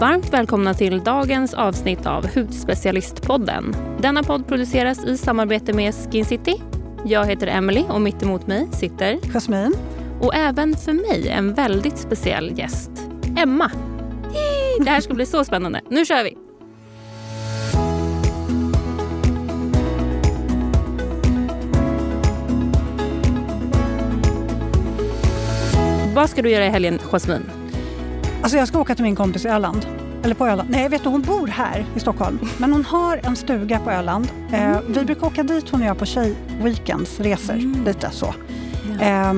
Varmt välkomna till dagens avsnitt av Hudspecialistpodden. Denna podd produceras i samarbete med Skin City. Jag heter Emily och mitt emot mig sitter Jasmin. Och även för mig en väldigt speciell gäst. Emma. Det här ska bli så spännande. Nu kör vi! Vad ska du göra i helgen, Jasmin? Alltså jag ska åka till min kompis i Öland. Eller på Öland. Nej, vet du, hon bor här i Stockholm. Men hon har en stuga på Öland. Eh, mm. Eh, vi brukar åka dit hon och jag på tjejweekends, resor. Mm. Lite så. Eh,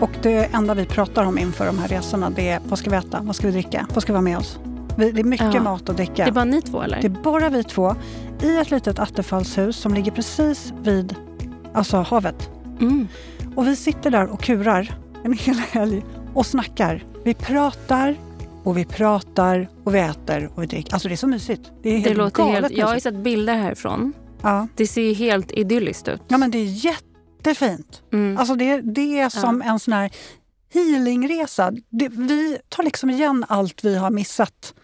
och det enda vi pratar om inför de här resorna det är vad ska vi äta, vad ska vi dricka, vad ska vi ha med oss? Vi, det är mycket ja. mat att dricka. Det är bara ni två eller? Det är bara vi två. I ett litet attefallshus som ligger precis vid alltså, havet. Mm. Och vi sitter där och kurar en hel helg och snackar. Vi pratar och vi pratar och vi äter och vi dricker. Alltså det är så mysigt. Det är helt det låter galet helt, Jag har ju sett bilder härifrån. Ja. Det ser helt idylliskt ut. Ja men det är jättefint. Mm. Alltså det, det är som ja. en sån här healingresa. Det, vi tar liksom igen allt vi har missat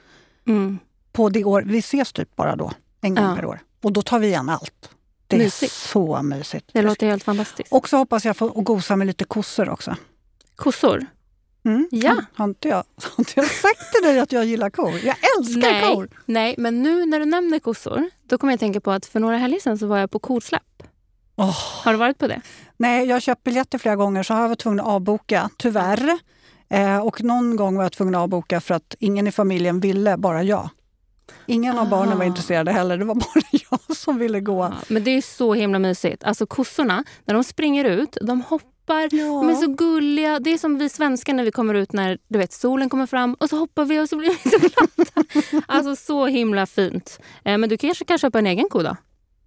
mm. på det år. Vi ses typ bara då, en gång ja. per år. Och då tar vi igen allt. Det mysigt. är så mysigt. Det låter helt fantastiskt. Och så hoppas jag få gosa med lite kossor också. Kossor? Mm. Ja. Har, inte jag, har inte jag sagt till dig att jag gillar kor? Jag älskar nej, kor! Nej, men nu när du nämner kossor, då kommer jag tänka på att för några helger sedan så var jag på korsläpp. Oh. Har du varit på det? Nej, jag har köpt biljetter flera gånger så har jag varit tvungen att avboka, tyvärr. Eh, och någon gång var jag tvungen att avboka för att ingen i familjen ville, bara jag. Ingen av barnen var ah. intresserade heller, det var bara jag som ville gå. Ja, men det är så himla mysigt. Alltså kossorna, när de springer ut, de hoppar hoppar. Ja. De är så gulliga. Det är som vi svenskar när vi kommer ut när du vet, solen kommer fram och så hoppar vi och så blir vi så glada. alltså så himla fint. Eh, men du kanske kan köpa en egen ko då?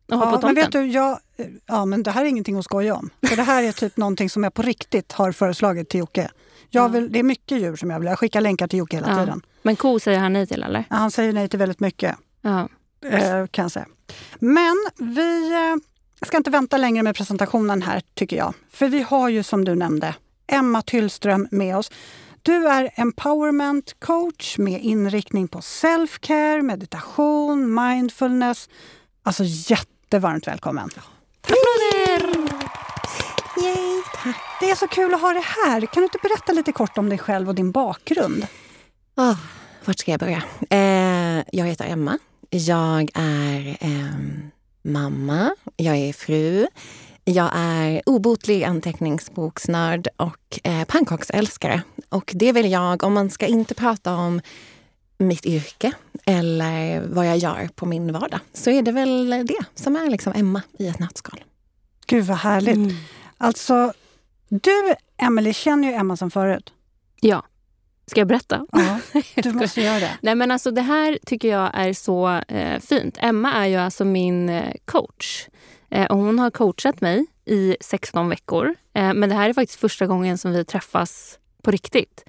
Ja, men vet du, jag, ja, men det här är ingenting att skoja om. För det här är typ någonting som jag på riktigt har föreslagit till Jocke. Jag vill, det är mycket djur som jag vill Jag skickar länkar till Jocke hela ja. tiden. Men ko säger han nej till eller? Ja, han säger nej till väldigt mycket. Ja. Eh, kan jag säga. Men vi eh, jag ska inte vänta längre med presentationen här tycker jag. För vi har ju som du nämnde Emma Tyllström med oss. Du är empowerment coach med inriktning på self-care, meditation, mindfulness. Alltså jättevarmt välkommen! Applåder! Yay, tack. Det är så kul att ha dig här. Kan du inte berätta lite kort om dig själv och din bakgrund? Oh, vart ska jag börja? Eh, jag heter Emma. Jag är eh, mamma, jag är fru, jag är obotlig anteckningsboksnörd och eh, pannkaksälskare. Och det väl jag, om man ska inte prata om mitt yrke eller vad jag gör på min vardag, så är det väl det som är liksom Emma i ett nötskal. Gud vad härligt. Mm. Alltså, du Emelie känner ju Emma som förut. Ja. Ska jag berätta? Ja, du måste göra det. Nej, men alltså, det här tycker jag är så eh, fint. Emma är ju alltså min eh, coach. Eh, och hon har coachat mig i 16 veckor. Eh, men det här är faktiskt första gången som vi träffas på riktigt.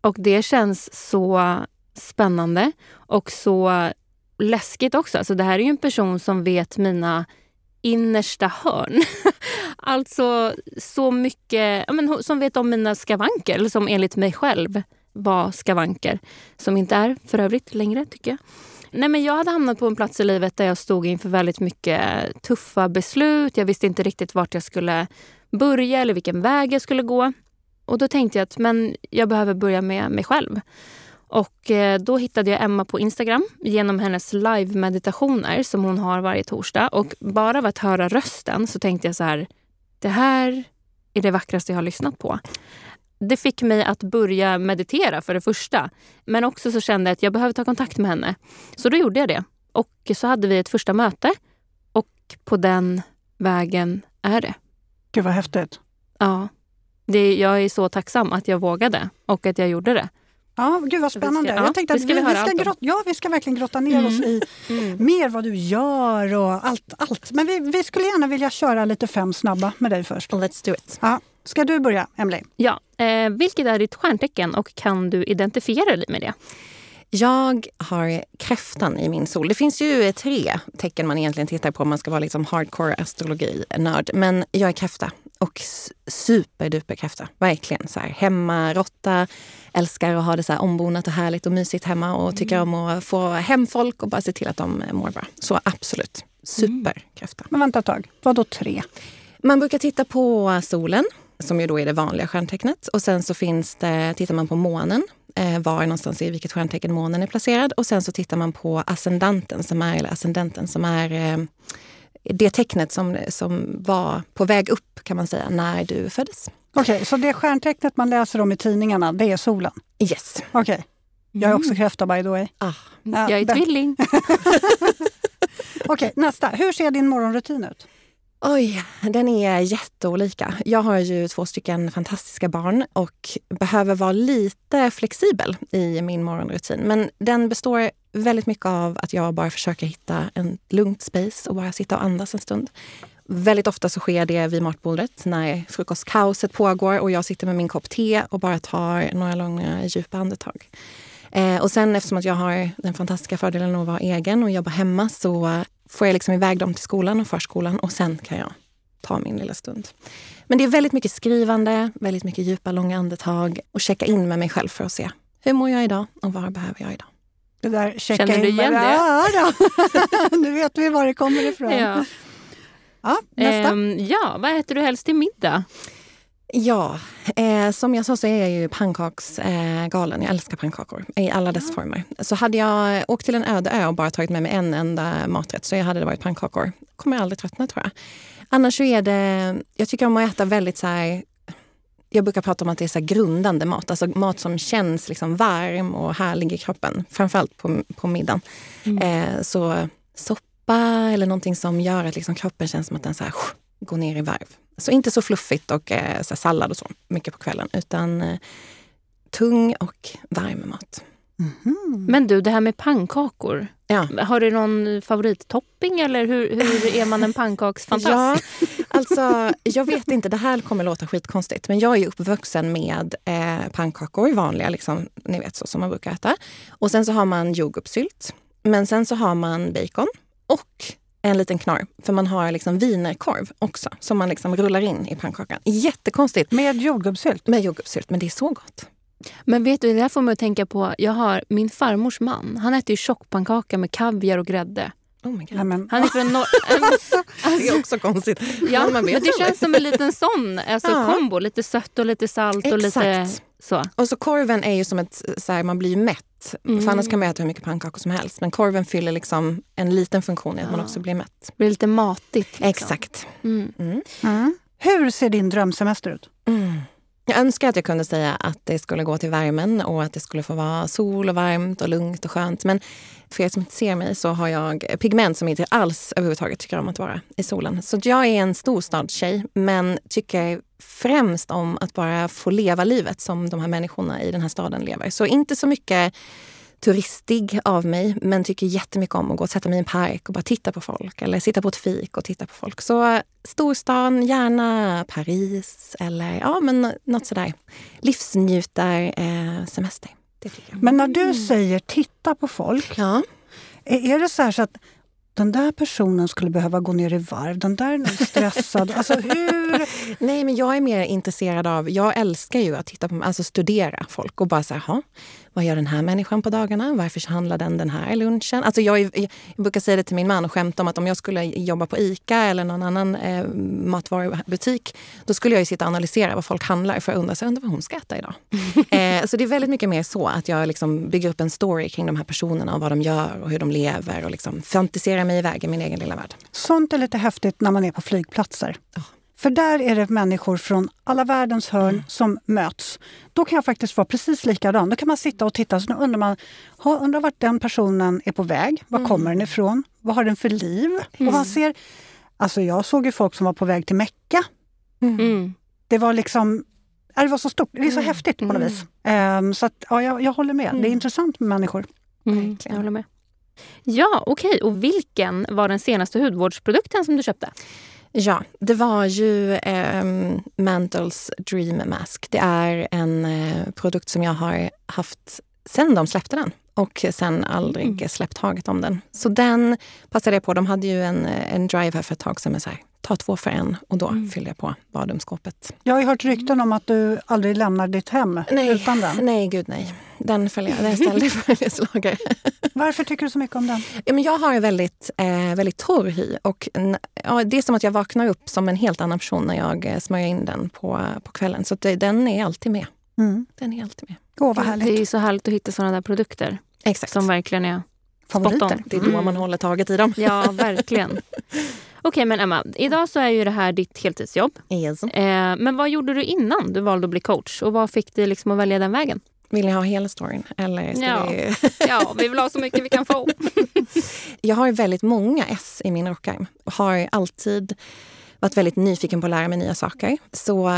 Och det känns så spännande och så läskigt också. Alltså, det här är ju en person som vet mina innersta hörn. alltså så mycket, men, som vet om mina skavanker, som enligt mig själv var skavanker. Som inte är för övrigt längre, tycker jag. Nej, men jag hade hamnat på en plats i livet där jag stod inför väldigt mycket tuffa beslut. Jag visste inte riktigt vart jag skulle börja eller vilken väg jag skulle gå. Och Då tänkte jag att men jag behöver börja med mig själv. Och eh, Då hittade jag Emma på Instagram genom hennes live-meditationer som hon har varje torsdag. Och Bara av att höra rösten så tänkte jag så här, det här är det vackraste jag har lyssnat på det fick mig att börja meditera för det första. Men också så kände jag att jag behövde ta kontakt med henne. Så då gjorde jag det. Och så hade vi ett första möte. Och på den vägen är det. Gud vad häftigt. Ja. Det, jag är så tacksam att jag vågade och att jag gjorde det. Ja, gud vad spännande. Ska, ja, jag tänkte att vi, vi, vi ska grott, ja, vi ska verkligen grotta ner mm. oss i mm. mer vad du gör och allt. allt. Men vi, vi skulle gärna vilja köra lite fem snabba med dig först. Let's do it. Ja. Ska du börja, Emily? Ja. Eh, vilket är ditt stjärntecken och kan du identifiera dig med det? Jag har kräftan i min sol. Det finns ju tre tecken man egentligen tittar på om man ska vara liksom hardcore astrologi-nörd. Men jag är kräfta och superduper kräfta. Verkligen så här hemmarotta. Älskar att ha det så här ombonat och härligt och mysigt hemma och tycker mm. om att få hem folk och bara se till att de mår bra. Så absolut, superkräfta. Mm. Men vänta ett tag, vad då tre? Man brukar titta på solen, som ju då är det vanliga stjärntecknet. Och sen så finns det, tittar man på månen, eh, var någonstans i vilket stjärntecken månen är placerad. Och sen så tittar man på ascendanten, som är, eller ascendenten, som är eh, det tecknet som, som var på väg upp kan man säga när du föddes. Okej, okay, så det stjärntecknet man läser om i tidningarna, det är solen? Yes. Okej. Okay. Jag är också kräfta by the way. Ah. Ja, jag är tvilling. Okej, okay, nästa. Hur ser din morgonrutin ut? Oj, den är jätteolika. Jag har ju två stycken fantastiska barn och behöver vara lite flexibel i min morgonrutin. Men den består väldigt mycket av att jag bara försöker hitta en lugnt space och bara sitta och andas en stund. Väldigt ofta så sker det vid matbordet när frukostkaoset pågår och jag sitter med min kopp te och bara tar några långa djupa andetag. Eh, och sen eftersom att jag har den fantastiska fördelen att vara egen och jobba hemma så får jag liksom iväg dem till skolan och förskolan och sen kan jag ta min lilla stund. Men det är väldigt mycket skrivande, väldigt mycket djupa, långa andetag och checka in med mig själv för att se hur mår jag idag och vad behöver jag idag. Det där checka Känner du igen det? Ja, nu vet vi var det kommer ifrån. Ja. Ja, nästa. Um, ja, vad äter du helst till middag? Ja, eh, som jag sa så är jag ju pannkaksgalen. Eh, jag älskar pannkakor i alla dess ja. former. Så hade jag åkt till en öde ö och bara tagit med mig en enda maträtt så hade det varit pannkakor. kommer jag aldrig tröttna tror jag. Annars så är det, jag tycker om att äta väldigt så här, jag brukar prata om att det är så grundande mat. Alltså mat som känns liksom varm och härlig i kroppen. Framförallt på, på middagen. Mm. Eh, så soppa eller någonting som gör att liksom kroppen känns som att den så här, går ner i varv. Så inte så fluffigt och eh, så sallad och så mycket på kvällen. Utan eh, tung och varm mat. Mm. Men du, det här med pannkakor. Ja. Har du någon favorittopping eller hur, hur är man en pannkaksfantast? ja, alltså, jag vet inte, det här kommer låta skitkonstigt men jag är uppvuxen med eh, pannkakor, vanliga liksom, ni vet så som man brukar äta. Och sen så har man jordgubbssylt. Men sen så har man bacon och en liten knorr. För man har liksom wienerkorv också som man liksom rullar in i pannkakan. Jättekonstigt. Med jordgubbssylt? Med jordgubbssylt, men det är så gott. Men vet du, det där får mig att tänka på, jag har min farmors man. Han äter ju tjockpannkaka med kaviar och grädde. Oh my God. Han är från norr... alltså, det är också konstigt. Ja, men det känns som en liten sån alltså, ja. kombo. Lite sött och lite salt. Exakt. och lite så. Och så korven är ju som ett, så här, man blir ju mätt. Mm. För annars kan man äta hur mycket pannkakor som helst. Men korven fyller liksom en liten funktion i att ja. man också blir mätt. Det blir lite matigt. Liksom. Exakt. Mm. Mm. Hur ser din drömsemester ut? Mm. Jag önskar att jag kunde säga att det skulle gå till värmen och att det skulle få vara sol och varmt och lugnt och skönt. Men för er som inte ser mig så har jag pigment som inte alls överhuvudtaget tycker om att vara i solen. Så jag är en storstadstjej men tycker främst om att bara få leva livet som de här människorna i den här staden lever. Så inte så mycket turistig av mig men tycker jättemycket om att gå och sätta mig i en park och bara titta på folk. Eller sitta på ett fik och titta på folk. Så storstan, gärna Paris eller ja, men något sådär livsnjutar eh, semester. Men när du säger titta på folk, ja. är det så, så att den där personen skulle behöva gå ner i varv, den där är stressad. alltså, hur? Nej, men jag är mer intresserad av, jag älskar ju att titta på, alltså studera folk och bara säga, vad gör den här människan på dagarna? Varför handlar den den här lunchen? Alltså jag, jag, brukar säga det till min man och skämta om att om jag skulle jobba på ICA eller någon annan eh, matvarubutik, då skulle jag ju sitta och analysera vad folk handlar för att undra, så undrar vad hon ska äta idag. eh, så det är väldigt mycket mer så att jag liksom bygger upp en story kring de här personerna och vad de gör och hur de lever och liksom fantiserar mig iväg i min egen lilla värld. Sånt är lite häftigt när man är på flygplatser. Oh. För där är det människor från alla världens hörn mm. som möts. Då kan jag faktiskt vara precis likadan. Då kan man sitta och titta så undrar man undrar vart den personen är på väg. Var mm. kommer den ifrån? Vad har den för liv? Mm. Och man mm. ser, alltså jag såg ju folk som var på väg till Mecka. Mm. Mm. Det var liksom det var så stort. Det är så häftigt på något vis. Um, så att, ja, jag, jag håller med. Det är intressant med människor. jag håller med. Ja, okej. Okay. Och vilken var den senaste hudvårdsprodukten som du köpte? Ja, det var ju eh, Mantles Dream Mask. Det är en eh, produkt som jag har haft sen de släppte den och sen aldrig mm. släppt taget om den. Så den passade jag på. De hade ju en, en drive här för ett tag sedan med så här, ta två för en och då mm. fyller jag på badrumsskåpet. Jag har hört rykten om att du aldrig lämnar ditt hem nej, utan den. Nej, gud nej. Den följer jag. Den ställde följeslagare. Varför tycker du så mycket om den? Ja, men jag har en väldigt, eh, väldigt torr hy och ja, det är som att jag vaknar upp som en helt annan person när jag eh, smörjer in den på, på kvällen. Så det, den är alltid med. Mm. Den är alltid med. Åh, vad härligt. Det är så härligt att hitta sådana där produkter. Exakt. Som verkligen är favoriter. Det är då mm. man håller taget i dem. Ja, verkligen. Okej, men Emma, idag så är ju det här ditt heltidsjobb. Yes. Eh, men vad gjorde du innan du valde att bli coach och vad fick dig liksom att välja den vägen? Vill ni ha hela storyn? Eller ska ja. Vi... ja, vi vill ha så mycket vi kan få. jag har väldigt många S i min rockarm och har alltid varit väldigt nyfiken på att lära mig nya saker. Så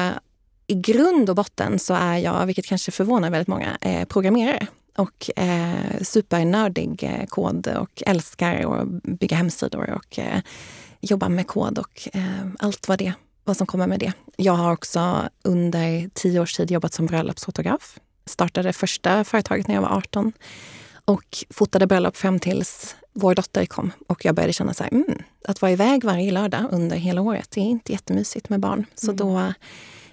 i grund och botten så är jag, vilket kanske förvånar väldigt många, eh, programmerare och eh, supernördig eh, kod och älskar att bygga hemsidor och eh, jobba med kod och eh, allt vad, det, vad som kommer med det. Jag har också under tio års tid jobbat som bröllopsfotograf. Startade första företaget när jag var 18 och fotade bröllop fram tills vår dotter kom och jag började känna så här, mm, att vara iväg varje lördag under hela året, det är inte jättemysigt med barn. Så mm. då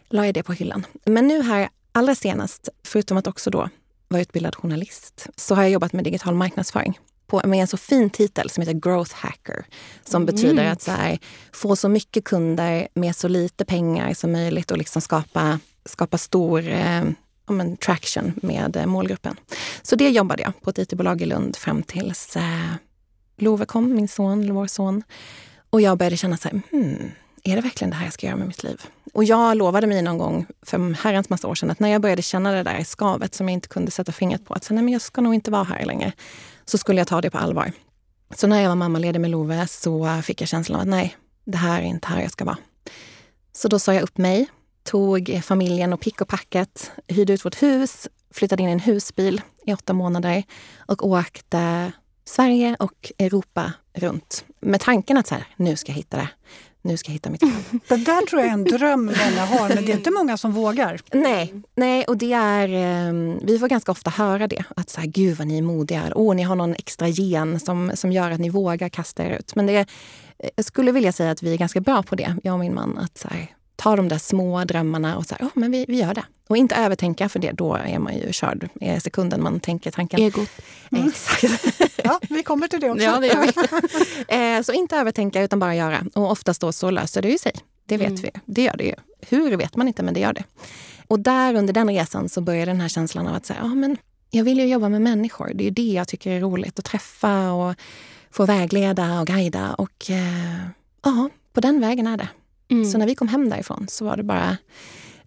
la jag det på hyllan. Men nu här allra senast, förutom att också då vara utbildad journalist, så har jag jobbat med digital marknadsföring på, med en så fin titel som heter Growth Hacker. Som mm. betyder att så här, få så mycket kunder med så lite pengar som möjligt och liksom skapa, skapa stor eh, men, traction med eh, målgruppen. Så det jobbade jag på ett IT-bolag i Lund fram tills eh, Love kom, min son, vår son. Och jag började känna så här, hmm, är det verkligen det här jag ska göra med mitt liv? Och jag lovade mig någon gång för en herrans massa år sedan att när jag började känna det där skavet som jag inte kunde sätta fingret på, att så, nej, men jag ska nog inte vara här längre, så skulle jag ta det på allvar. Så när jag var mammaledig med Love så fick jag känslan av att nej, det här är inte här jag ska vara. Så då sa jag upp mig, tog familjen och pick och packet, hyrde ut vårt hus, flyttade in i en husbil i åtta månader och åkte Sverige och Europa runt med tanken att så här, nu ska jag hitta det nu ska jag hitta mitt jobb. Det där tror jag är en dröm många har, men det är inte många som vågar. Nej, nej och det är, eh, vi får ganska ofta höra det. Att så här, gud vad ni är modiga. Åh, ni har någon extra gen som, som gör att ni vågar kasta er ut. Men det, jag skulle vilja säga att vi är ganska bra på det, jag och min man. Att så här, ta de där små drömmarna och så här, oh, men vi, vi gör det. Och inte övertänka, för det, då är man ju körd i sekunden man tänker tanken. Egot. Mm. Exakt. ja, vi kommer till det också. Ja, det gör vi. Eh, så inte övertänka, utan bara göra. Och oftast då så löser det ju sig. Det vet mm. vi. Det gör det ju. Hur vet man inte, men det gör det. Och där under den resan så började den här känslan av att säga, ja men jag vill ju jobba med människor. Det är ju det jag tycker är roligt, att träffa och få vägleda och guida. Och eh, ja, på den vägen är det. Mm. Så när vi kom hem därifrån så var det bara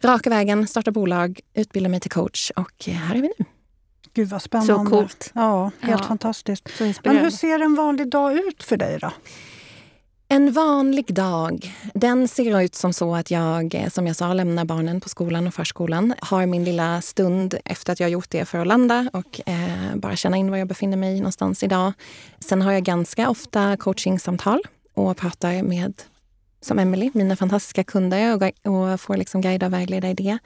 raka vägen, starta bolag, utbilda mig till coach och här är vi nu. Gud vad spännande. Så coolt. Ja, helt ja. fantastiskt. Men hur ser en vanlig dag ut för dig då? En vanlig dag, den ser ut som så att jag, som jag sa, lämnar barnen på skolan och förskolan. Har min lilla stund efter att jag gjort det för att landa och eh, bara känna in var jag befinner mig någonstans idag. Sen har jag ganska ofta coachingsamtal och pratar med som Emily, mina fantastiska kunder och, och får liksom guida och vägleda i det.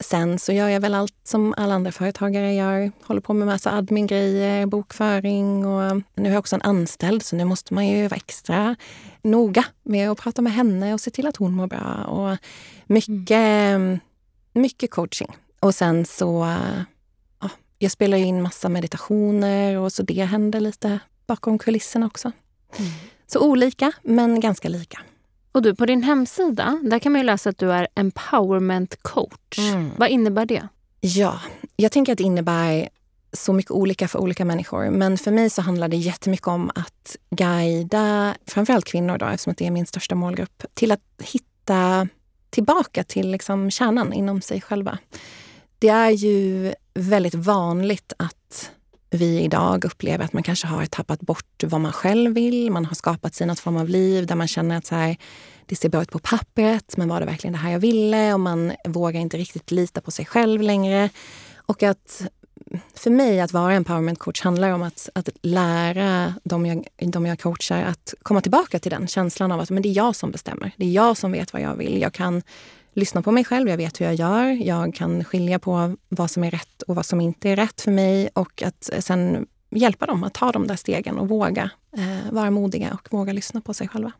Sen så gör jag väl allt som alla andra företagare gör. Håller på med massa admin-grejer, bokföring och nu har jag också en anställd så nu måste man ju vara extra noga med att prata med henne och se till att hon mår bra. Och mycket, mm. mycket coaching. Och sen så, ja, jag spelar in massa meditationer och så det händer lite bakom kulisserna också. Mm. Så olika, men ganska lika. Och du, på din hemsida där kan man läsa att du är empowerment coach. Mm. Vad innebär det? Ja, jag tänker att det innebär så mycket olika för olika människor. Men för mig så handlar det jättemycket om att guida framförallt kvinnor, då, eftersom det är min största målgrupp, till att hitta tillbaka till liksom kärnan inom sig själva. Det är ju väldigt vanligt att vi idag upplever att man kanske har tappat bort vad man själv vill. Man har skapat sig något form av liv där man känner att så här, det ser bra ut på pappret, men var det verkligen det här jag ville? Och man vågar inte riktigt lita på sig själv längre. Och att för mig att vara empowerment coach handlar om att, att lära de jag, de jag coachar att komma tillbaka till den känslan av att men det är jag som bestämmer. Det är jag som vet vad jag vill. Jag kan lyssna på mig själv, jag vet hur jag gör. Jag kan skilja på vad som är rätt och vad som inte är rätt för mig och att sen hjälpa dem att ta de där stegen och våga eh, vara modiga och våga lyssna på sig själva.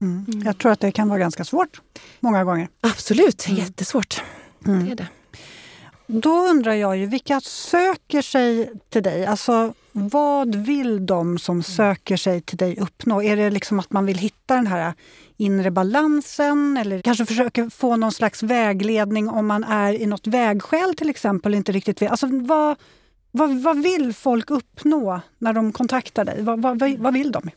Mm. Mm. Jag tror att det kan vara ganska svårt många gånger. Absolut, mm. jättesvårt. Mm. Det är det. Då undrar jag ju, vilka söker sig till dig? Alltså, vad vill de som söker sig till dig uppnå? Är det liksom att man vill hitta den här inre balansen eller kanske försöker få någon slags vägledning om man är i något vägskäl till exempel inte riktigt vet. Alltså, vad, vad, vad vill folk uppnå när de kontaktar dig? Vad, vad, vad vill de?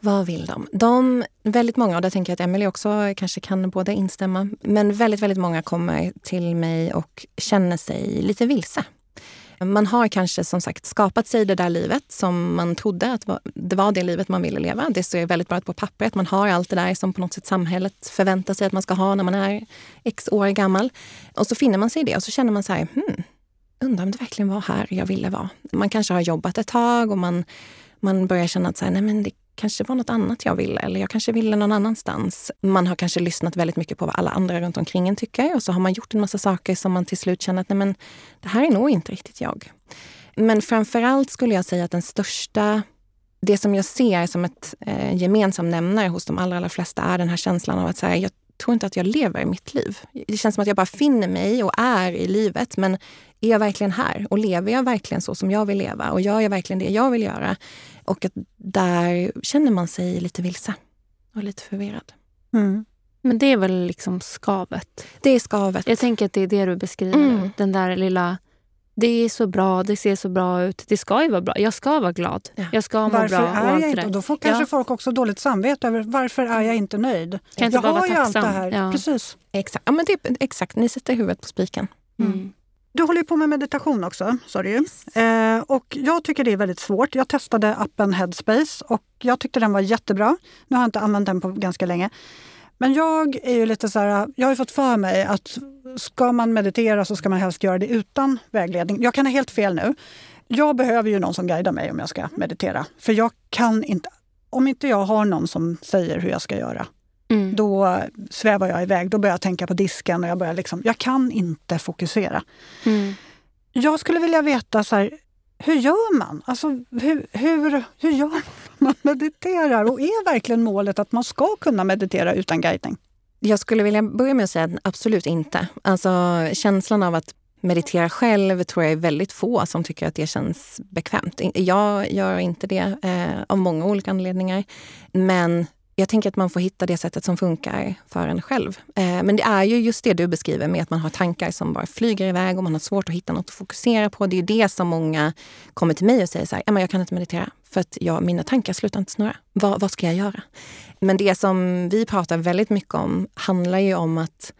Vad vill de? de? Väldigt många, och där tänker jag att Emelie också kanske kan både instämma, men väldigt, väldigt många kommer till mig och känner sig lite vilse. Man har kanske som sagt skapat sig det där livet som man trodde att det var det livet man ville leva. Det ser väldigt bra ut på pappret. Man har allt det där som på något sätt samhället förväntar sig att man ska ha när man är x år gammal. Och så finner man sig i det och så känner man så här, hmm, undrar om det verkligen var här jag ville vara. Man kanske har jobbat ett tag och man, man börjar känna att så här, nej men det kanske var något annat jag ville eller jag kanske ville någon annanstans. Man har kanske lyssnat väldigt mycket på vad alla andra runt omkring en tycker och så har man gjort en massa saker som man till slut känner att nej men det här är nog inte riktigt jag. Men framförallt skulle jag säga att den största det som jag ser som ett eh, gemensam nämnare hos de allra, allra flesta är den här känslan av att så jag tror inte att jag lever mitt liv. Det känns som att jag bara finner mig och är i livet. Men är jag verkligen här? Och lever jag verkligen så som jag vill leva? Och gör jag verkligen det jag vill göra? Och att där känner man sig lite vilse och lite förvirrad. Mm. Men det är väl liksom skavet? Det är skavet. Jag tänker att det är det du beskriver. Mm. Den där lilla det är så bra, det ser så bra ut. Det ska ju vara bra. Jag ska vara glad. Ja. Jag ska må varför bra. Är jag inte? Och då får kanske ja. folk också dåligt samvete över varför är jag inte nöjd? Kan jag, jag har ju allt det här. Ja. Precis. Exakt. Ja, men det, exakt, ni sätter huvudet på spiken. Mm. Du håller ju på med meditation också, sa du yes. eh, Och jag tycker det är väldigt svårt. Jag testade appen Headspace och jag tyckte den var jättebra. Nu har jag inte använt den på ganska länge. Men jag är ju lite så här, jag har fått för mig att ska man meditera så ska man helst göra det utan vägledning. Jag kan ha helt fel nu. Jag behöver ju någon som guidar mig om jag ska meditera. För jag kan inte, om inte jag har någon som säger hur jag ska göra, mm. då svävar jag iväg. Då börjar jag tänka på disken och jag börjar liksom, jag kan inte fokusera. Mm. Jag skulle vilja veta, så här, hur gör man? Alltså, hur, hur, hur gör man mediterar? Och är verkligen målet att man ska kunna meditera utan guidning? Jag skulle vilja börja med att säga absolut inte. Alltså känslan av att meditera själv tror jag är väldigt få som tycker att det känns bekvämt. Jag gör inte det eh, av många olika anledningar. Men jag tänker att man får hitta det sättet som funkar för en själv. Eh, men det är ju just det du beskriver med att man har tankar som bara flyger iväg och man har svårt att hitta något att fokusera på. Det är det som många kommer till mig och säger så här, jag kan inte meditera för att jag, mina tankar slutar inte snurra. Va, vad ska jag göra? Men det som vi pratar väldigt mycket om handlar ju om att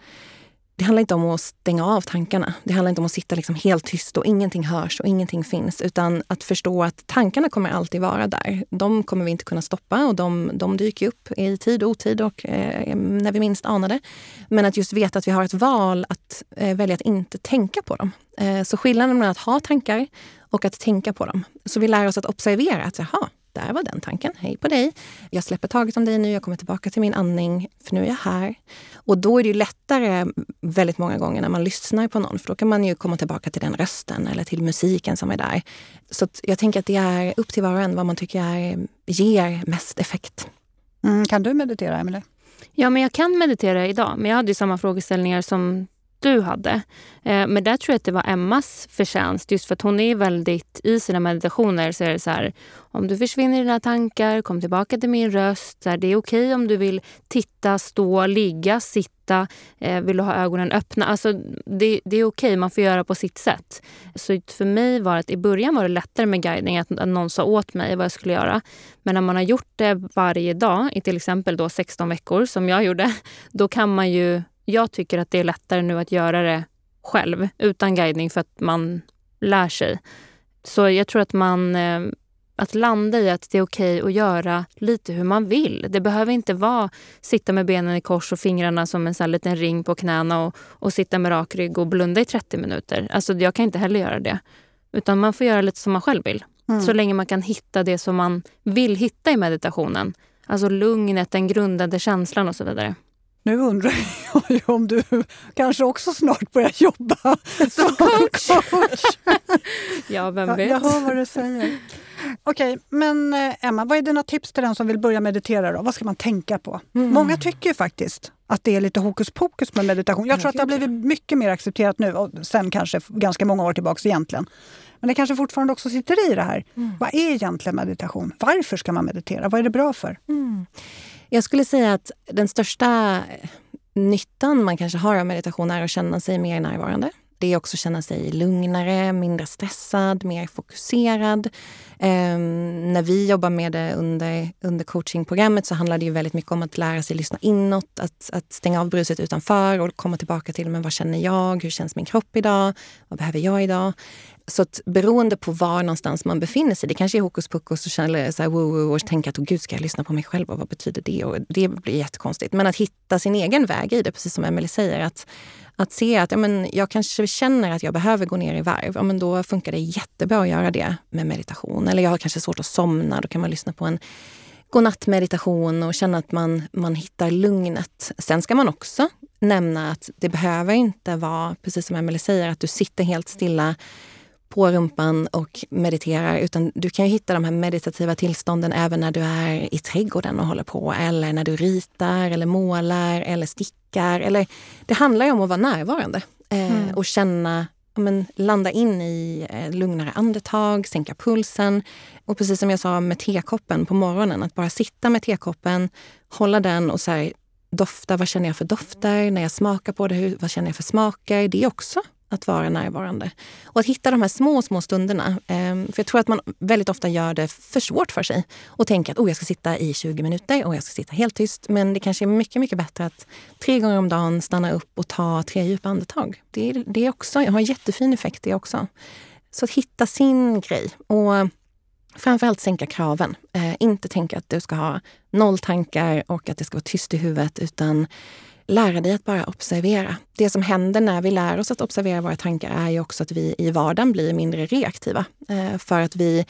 det handlar inte om att stänga av tankarna. Det handlar inte om att sitta liksom helt tyst och ingenting hörs och ingenting finns. Utan att förstå att tankarna kommer alltid vara där. De kommer vi inte kunna stoppa och de, de dyker upp i tid och otid och eh, när vi minst anar det. Men att just veta att vi har ett val att eh, välja att inte tänka på dem. Eh, så skillnaden mellan att ha tankar och att tänka på dem. Så vi lär oss att observera att jaha, där var den tanken. Hej på dig. Jag släpper taget om dig nu. Jag kommer tillbaka till min andning, för nu är jag här. Och då är det lättare väldigt många gånger när man lyssnar på någon, för då kan man ju komma tillbaka till den rösten eller till musiken som är där. Så jag tänker att det är upp till var och en vad man tycker är, ger mest effekt. Mm, kan du meditera, Emelie? Ja, men jag kan meditera idag. Men jag hade samma frågeställningar som du hade. Eh, men där tror jag att det var Emmas förtjänst. Just för att hon är väldigt, i sina meditationer så är det så här, om du försvinner i dina tankar, kom tillbaka till min röst. Så här, det är okej okay om du vill titta, stå, ligga, sitta. Eh, vill du ha ögonen öppna? Alltså, det, det är okej, okay, man får göra på sitt sätt. Så för mig var det i början var det lättare med guidning, att, att någon sa åt mig vad jag skulle göra. Men när man har gjort det varje dag, i till exempel då 16 veckor som jag gjorde, då kan man ju jag tycker att det är lättare nu att göra det själv utan guidning för att man lär sig. Så jag tror att man eh, att landa i att det är okej okay att göra lite hur man vill. Det behöver inte vara sitta med benen i kors och fingrarna som en sån liten ring på knäna och, och sitta med rak rygg och blunda i 30 minuter. Alltså jag kan inte heller göra det. Utan man får göra lite som man själv vill. Mm. Så länge man kan hitta det som man vill hitta i meditationen. Alltså lugnet, den grundade känslan och så vidare. Nu undrar jag ju om du kanske också snart börjar jobba som coach. coach. ja, vem vet. Jag, jag hör vad du säger. Okej, men eh, Emma, vad är dina tips till den som vill börja meditera? Då? Vad ska man tänka på? Mm. Många tycker ju faktiskt att det är lite hokus pokus med meditation. Jag tror att det har blivit mycket mer accepterat nu och sen kanske ganska många år tillbaks egentligen. Men det kanske fortfarande också sitter i det här. Mm. Vad är egentligen meditation? Varför ska man meditera? Vad är det bra för? Mm. Jag skulle säga att den största eh, nyttan man kanske har av meditation är att känna sig mer närvarande. Det är också att känna sig lugnare, mindre stressad, mer fokuserad. Um, när vi jobbar med det under, under coachingprogrammet så handlar det ju väldigt mycket om att lära sig lyssna inåt, att, att stänga av bruset utanför och komma tillbaka till men vad känner jag, hur känns min kropp idag, vad behöver jag idag? Så att beroende på var någonstans man befinner sig, det kanske är hokus pokus och känner så här woo, woo och tänka att oh, gud ska jag lyssna på mig själv och vad betyder det? Och det blir jättekonstigt. Men att hitta sin egen väg i det, precis som Emelie säger. Att, att se att ja, men jag kanske känner att jag behöver gå ner i varv. Ja, men då funkar det jättebra att göra det med meditation. Eller jag har kanske svårt att somna, då kan man lyssna på en godnattmeditation och känna att man, man hittar lugnet. Sen ska man också nämna att det behöver inte vara, precis som Emelie säger, att du sitter helt stilla på rumpan och mediterar. Utan du kan hitta de här meditativa tillstånden även när du är i trädgården och håller på. Eller när du ritar eller målar eller stickar. Eller, det handlar ju om att vara närvarande eh, mm. och känna men, landa in i eh, lugnare andetag, sänka pulsen. Och precis som jag sa med tekoppen på morgonen, att bara sitta med tekoppen, hålla den och så här, dofta. Vad känner jag för dofter? När jag smakar på det, hur, vad känner jag för smaker? Det är också att vara närvarande. Och att hitta de här små, små stunderna. Ehm, för jag tror att man väldigt ofta gör det för svårt för sig och tänker att oh, jag ska sitta i 20 minuter och jag ska sitta helt tyst. Men det kanske är mycket, mycket bättre att tre gånger om dagen stanna upp och ta tre djupa andetag. Det, det också, har en jättefin effekt det också. Så att hitta sin grej. Och framförallt sänka kraven. Eh, inte tänka att du ska ha noll tankar och att det ska vara tyst i huvudet utan lära dig att bara observera. Det som händer när vi lär oss att observera våra tankar är ju också att vi i vardagen blir mindre reaktiva. Eh, för att vi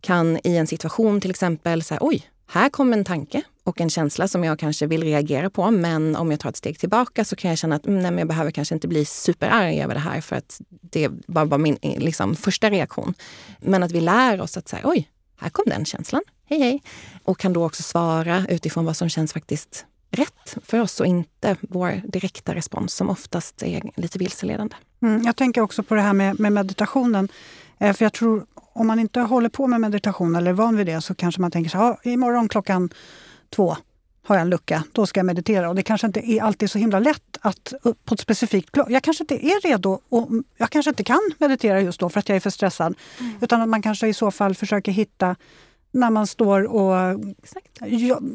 kan i en situation till exempel säga oj, här kom en tanke och en känsla som jag kanske vill reagera på. Men om jag tar ett steg tillbaka så kan jag känna att mm, nej, men jag behöver kanske inte bli superarg över det här för att det var bara min eh, liksom, första reaktion. Men att vi lär oss att säga oj, här kom den känslan. Hej hej. Och kan då också svara utifrån vad som känns faktiskt rätt för oss och inte vår direkta respons som oftast är lite vilseledande. Mm, jag tänker också på det här med, med meditationen. Eh, för jag tror om man inte håller på med meditation eller är van vid det så kanske man tänker så här, imorgon klockan två har jag en lucka, då ska jag meditera. Och det kanske inte är alltid så himla lätt att på ett specifikt Jag kanske inte är redo och jag kanske inte kan meditera just då för att jag är för stressad. Mm. Utan att man kanske i så fall försöker hitta när man står och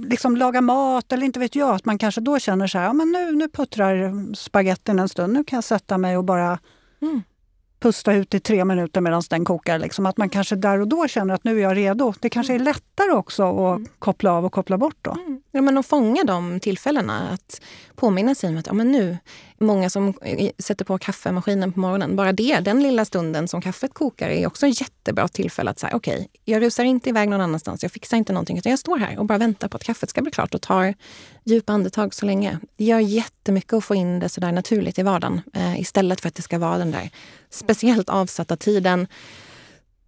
liksom lagar mat eller inte vet jag, att man kanske då känner så här, ja, men nu, nu puttrar spagettin en stund, nu kan jag sätta mig och bara mm pusta ut i tre minuter medan den kokar. Liksom. Att man kanske där och då känner att nu är jag redo. Det kanske är mm. lättare också att mm. koppla av och koppla bort då. Mm. Ja, men att fånga de tillfällena. Att påminna sig om att ja, men nu, många som sätter på kaffemaskinen på morgonen, bara det, den lilla stunden som kaffet kokar är också ett jättebra tillfälle att säga okej, okay, jag rusar inte iväg någon annanstans, jag fixar inte någonting, utan jag står här och bara väntar på att kaffet ska bli klart och tar djupa andetag så länge. Det gör jättemycket att få in det så där naturligt i vardagen eh, istället för att det ska vara den där speciellt avsatta tiden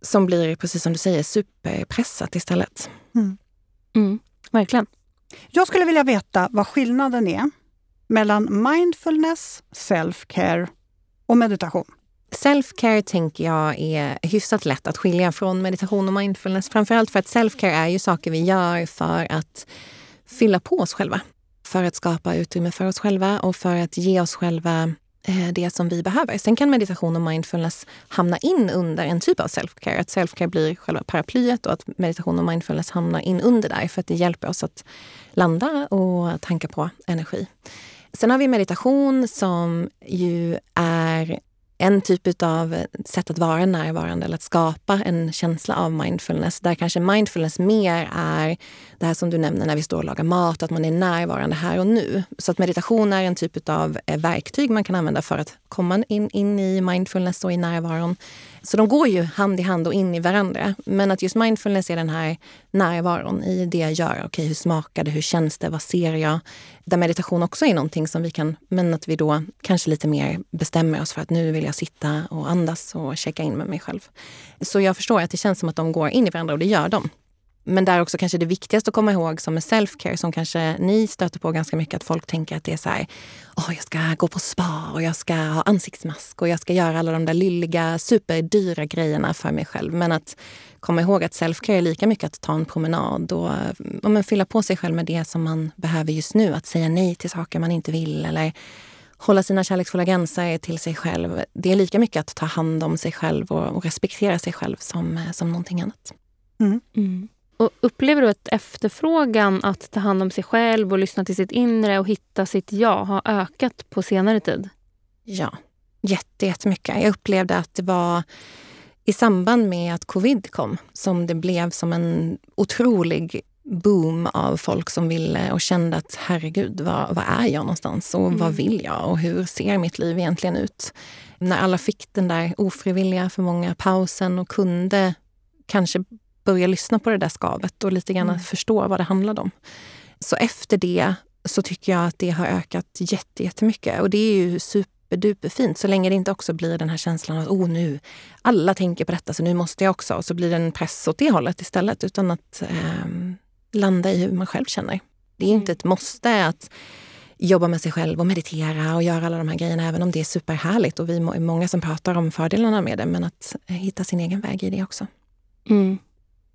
som blir, precis som du säger, superpressat istället. Mm. Mm, verkligen. Jag skulle vilja veta vad skillnaden är mellan mindfulness, self-care och meditation. Self-care tänker jag är hyfsat lätt att skilja från meditation och mindfulness. Framförallt för att self-care är ju saker vi gör för att fylla på oss själva. För att skapa utrymme för oss själva och för att ge oss själva Eh, det som vi behöver. Sen kan meditation och mindfulness hamna in under en typ av self-care. Att self-care blir själva paraplyet och att meditation och mindfulness hamnar in under där för att det hjälper oss att landa och tanka på energi. Sen har vi meditation som ju är en typ av sätt att vara närvarande eller att skapa en känsla av mindfulness. Där kanske mindfulness mer är det här som du nämner när vi står och lagar mat, att man är närvarande här och nu. Så att meditation är en typ av eh, verktyg man kan använda för att komma in, in i mindfulness och i närvaron. Så de går ju hand i hand och in i varandra. Men att just mindfulness är den här närvaron i det jag gör. Okej, okay, hur smakar det? Hur känns det? Vad ser jag? Där meditation också är någonting som vi kan, men att vi då kanske lite mer bestämmer oss för att nu vill jag sitta och andas och checka in med mig själv. Så jag förstår att det känns som att de går in i varandra och det gör de. Men där också kanske det viktigaste att komma ihåg som är self-care, som kanske ni stöter på ganska mycket, att folk tänker att det är så här, oh, jag ska gå på spa och jag ska ha ansiktsmask och jag ska göra alla de där lilliga superdyra grejerna för mig själv. Men att komma ihåg att self-care är lika mycket att ta en promenad och ja, men fylla på sig själv med det som man behöver just nu. Att säga nej till saker man inte vill eller hålla sina kärleksfulla gränser till sig själv. Det är lika mycket att ta hand om sig själv och, och respektera sig själv som, som någonting annat. Mm. Mm. Och upplever du att efterfrågan att ta hand om sig själv och lyssna till sitt inre och hitta sitt ja har ökat på senare tid? Ja, jättemycket. Jag upplevde att det var i samband med att covid kom som det blev som en otrolig boom av folk som ville och kände att herregud, vad, vad är jag någonstans och mm. vad vill jag och hur ser mitt liv egentligen ut? När alla fick den där ofrivilliga, för många pausen och kunde kanske börja lyssna på det där skavet och lite grann mm. förstå vad det handlade om. Så efter det så tycker jag att det har ökat jättemycket. Och det är ju superduperfint så länge det inte också blir den här känslan av oh nu, alla tänker på detta så nu måste jag också. Och så blir det en press åt det hållet istället utan att eh, landa i hur man själv känner. Det är inte mm. ett måste att jobba med sig själv och meditera och göra alla de här grejerna, även om det är superhärligt och vi är många som pratar om fördelarna med det. Men att hitta sin egen väg i det också. Mm.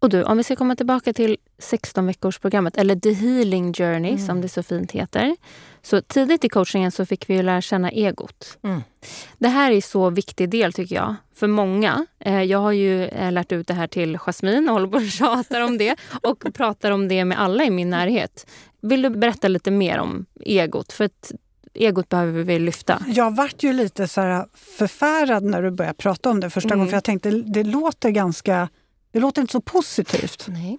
Och du, om vi ska komma tillbaka till 16 veckors programmet eller The Healing Journey mm. som det så fint heter. Så tidigt i coachingen så fick vi lära känna egot. Mm. Det här är så viktig del tycker jag, för många. Eh, jag har ju eh, lärt ut det här till Jasmine och håller på och tjatar om det och pratar om det med alla i min närhet. Vill du berätta lite mer om egot? För att egot behöver vi lyfta. Jag vart ju lite så förfärad när du började prata om det första mm. gången för jag tänkte det låter ganska det låter inte så positivt. Nej.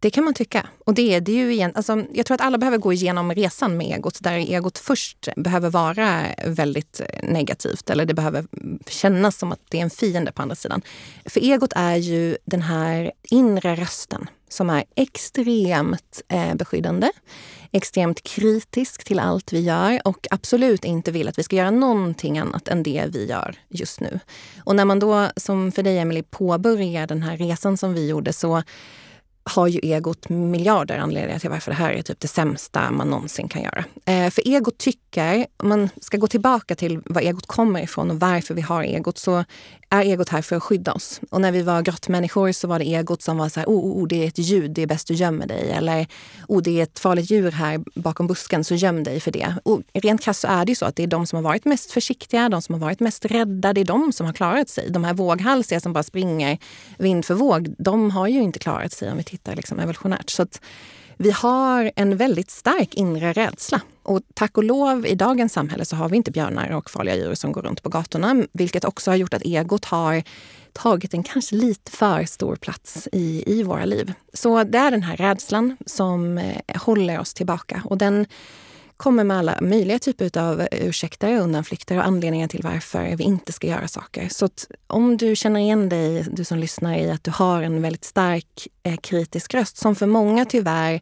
Det kan man tycka. Och det är det ju igen, alltså, jag tror att alla behöver gå igenom resan med egot där egot först behöver vara väldigt negativt eller det behöver kännas som att det är en fiende på andra sidan. För egot är ju den här inre rösten som är extremt eh, beskyddande, extremt kritisk till allt vi gör och absolut inte vill att vi ska göra någonting annat än det vi gör just nu. Och när man då, som för dig Emily, påbörjar den här resan som vi gjorde så har ju egot miljarder anledningar till varför det här är typ det sämsta man någonsin kan göra. Eh, för egot tycker, om man ska gå tillbaka till var egot kommer ifrån och varför vi har egot, så är egot här för att skydda oss. Och när vi var grottmänniskor så var det egot som var så här, oh, oh, oh, det är ett ljud, det är bäst du gömmer dig. Eller, oh, det är ett farligt djur här bakom busken, så göm dig för det. Och rent krasst så är det ju så att det är de som har varit mest försiktiga, de som har varit mest rädda, det är de som har klarat sig. De här våghalsiga som bara springer vind för våg, de har ju inte klarat sig om vi tittar liksom evolutionärt. Så att vi har en väldigt stark inre rädsla. Och tack och lov i dagens samhälle så har vi inte björnar och farliga djur som går runt på gatorna. Vilket också har gjort att egot har tagit en kanske lite för stor plats i, i våra liv. Så det är den här rädslan som eh, håller oss tillbaka. Och den kommer med alla möjliga typer av eh, ursäkter, undanflykter och anledningar till varför vi inte ska göra saker. Så om du känner igen dig, du som lyssnar, i att du har en väldigt stark eh, kritisk röst som för många tyvärr,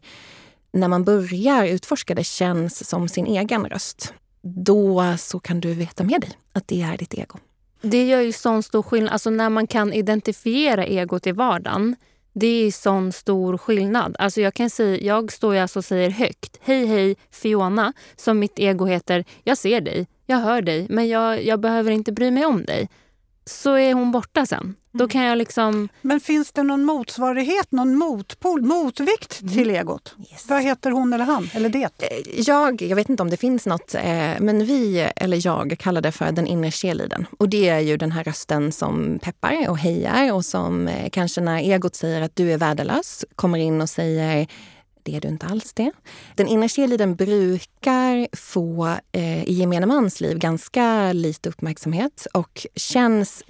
när man börjar utforska det, känns som sin egen röst. Då så kan du veta med dig att det är ditt ego. Det gör ju sån stor skillnad. Alltså när man kan identifiera egot i vardagen det är sån stor skillnad. Alltså jag, kan säga, jag står alltså och säger högt, hej hej Fiona, som mitt ego heter. Jag ser dig, jag hör dig, men jag, jag behöver inte bry mig om dig. Så är hon borta sen. Då kan jag liksom... Men finns det någon motsvarighet, någon motpol, motvikt mm. till egot? Yes. Vad heter hon eller han? Eller det? Eh, jag, jag vet inte om det finns något, eh, men vi, eller jag, kallar det för den inre cheerleadern. Och det är ju den här rösten som peppar och hejar och som eh, kanske när egot säger att du är värdelös kommer in och säger det är du inte alls det. Den inre cheerleadern brukar få eh, i gemene mans liv ganska lite uppmärksamhet och känns...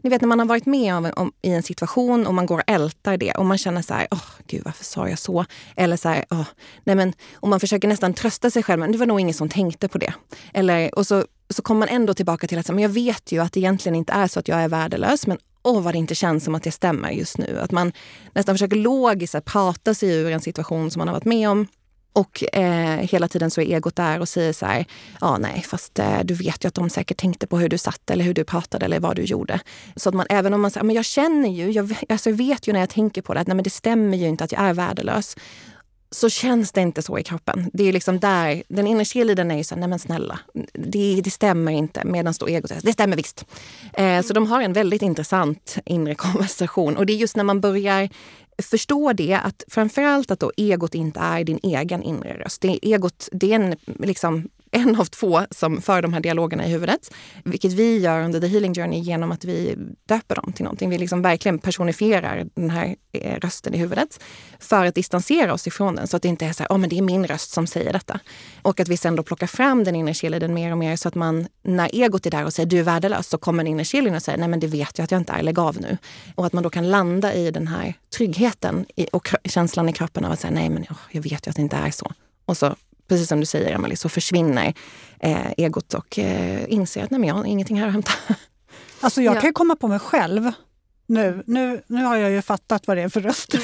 Ni vet när man har varit med om, om, i en situation och man går och ältar det och man känner så här, åh oh, gud varför sa jag så? Eller så här, oh, nej men, och man försöker nästan trösta sig själv, men det var nog ingen som tänkte på det. Eller, och så, så kommer man ändå tillbaka till att men jag vet ju att det egentligen inte är så att jag är värdelös, men åh vad det inte känns som att det stämmer just nu. Att man nästan försöker logiskt prata sig ur en situation som man har varit med om. Och eh, hela tiden så är egot där och säger så här, ja nej fast eh, du vet ju att de säkert tänkte på hur du satt eller hur du pratade eller vad du gjorde. Så att man även om man säger, men jag känner ju, jag, alltså, jag vet ju när jag tänker på det att nej men det stämmer ju inte att jag är värdelös så känns det inte så i kroppen. Det är liksom där, den inre cheerleadern är ju såhär, nej men snälla, det, det stämmer inte. Medan då egot säger, det stämmer visst. Eh, så de har en väldigt intressant inre konversation. Och det är just när man börjar förstå det, att framförallt att då egot inte är din egen inre röst. Det är egot, det är en liksom en av två som för de här dialogerna i huvudet. Vilket vi gör under The Healing Journey genom att vi döper dem till någonting. Vi liksom verkligen personifierar den här eh, rösten i huvudet för att distansera oss ifrån den. Så att det inte är så här, oh, men det är min röst som säger detta. Och att vi sen då plockar fram den inre cheerleadern mer och mer så att man, när egot är där och säger du är värdelös, så kommer den inre cheerleadern och säger nej men det vet jag att jag inte är, lägg av nu. Och att man då kan landa i den här tryggheten och känslan i kroppen av att säga nej men oh, jag vet ju att det inte är så. Och så precis som du säger Emelie, så försvinner eh, egot och eh, inser att nej, men jag har ingenting här att hämta. Alltså jag ja. kan ju komma på mig själv nu, nu, nu har jag ju fattat vad det är för röst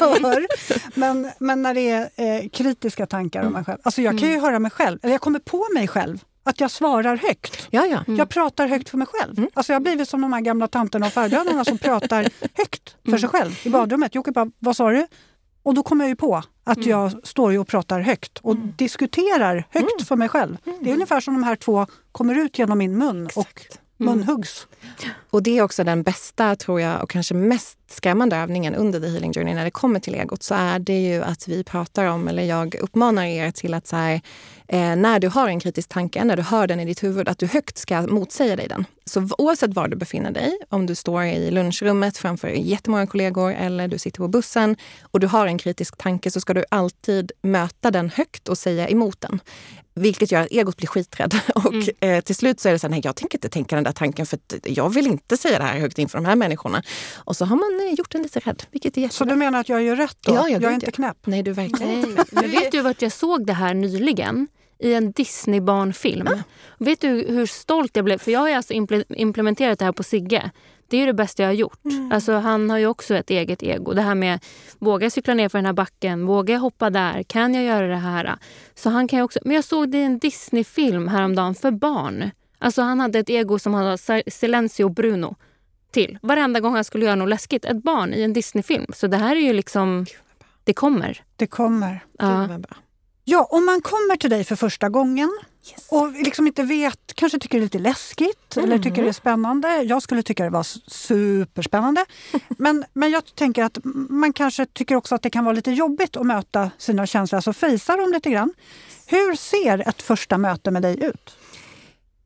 jag hör. Men, men när det är eh, kritiska tankar om mig själv. Alltså jag kan ju mm. höra mig själv, eller jag kommer på mig själv att jag svarar högt. Ja, ja. Mm. Jag pratar högt för mig själv. Mm. Alltså jag har blivit som de här gamla tanterna och farbröderna som pratar högt för mm. sig själv i badrummet. Jocke bara, vad sa du? Och då kommer jag ju på att mm. jag står och pratar högt och mm. diskuterar högt mm. för mig själv. Mm. Det är ungefär som de här två kommer ut genom min mun Exakt. och mm. munhuggs. Och det är också den bästa, tror jag, och kanske mest skrämmande övningen under The Healing Journey när det kommer till egot så är det ju att vi pratar om, eller jag uppmanar er till att så här, eh, när du har en kritisk tanke, när du hör den i ditt huvud, att du högt ska motsäga dig den. Så oavsett var du befinner dig, om du står i lunchrummet framför jättemånga kollegor eller du sitter på bussen och du har en kritisk tanke så ska du alltid möta den högt och säga emot den. Vilket gör att egot blir skiträdd. Och mm. eh, till slut så är det så här, nej jag tänker inte tänka den där tanken för jag vill inte säga det här högt inför de här människorna. Och så har man eh, gjort en lite rädd, vilket är jättebra. Så du menar att jag gör rätt då? Ja, jag, jag är inte knäpp? Nej, du är verkligen inte Men vet du vart jag såg det här nyligen? i en Disney-barnfilm. Ah. Vet du hur stolt jag blev? För jag har alltså implementerat det här på Sigge. Det är det bästa jag har gjort. Mm. Alltså, han har ju också ett eget ego. Det här med, vågar jag cykla ner för den här backen? Vågar jag hoppa där? Kan jag göra det här? Så han kan också, men jag såg det i en Disney-film häromdagen för barn. Alltså han hade ett ego som han Silencio Bruno till. Varenda gång han skulle göra något läskigt. Ett barn i en Disney-film. Så det här är ju liksom... Det kommer. Det kommer. Ja. Ja, om man kommer till dig för första gången yes. och liksom inte vet, kanske tycker det är lite läskigt mm. eller tycker det är spännande. Jag skulle tycka det var superspännande. men, men jag tänker att man kanske tycker också att det kan vara lite jobbigt att möta sina känslor, alltså fejsa dem lite grann. Hur ser ett första möte med dig ut?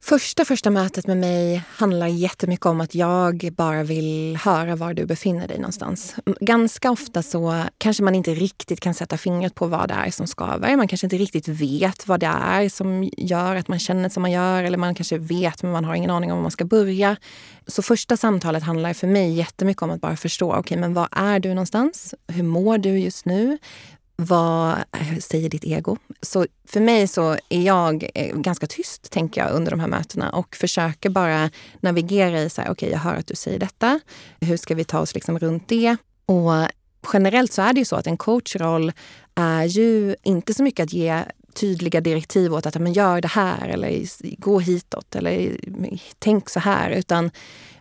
Första, första mötet med mig handlar jättemycket om att jag bara vill höra var du befinner dig någonstans. Ganska ofta så kanske man inte riktigt kan sätta fingret på vad det är som skaver. Man kanske inte riktigt vet vad det är som gör att man känner som man gör. Eller man kanske vet men man har ingen aning om var man ska börja. Så första samtalet handlar för mig jättemycket om att bara förstå, okej okay, men var är du någonstans? Hur mår du just nu? Vad säger ditt ego? Så för mig så är jag eh, ganska tyst, tänker jag, under de här mötena och försöker bara navigera i så här, okej, okay, jag hör att du säger detta. Hur ska vi ta oss liksom runt det? Och generellt så är det ju så att en coachroll är ju inte så mycket att ge tydliga direktiv åt att men gör det här eller gå hitåt eller tänk så här, utan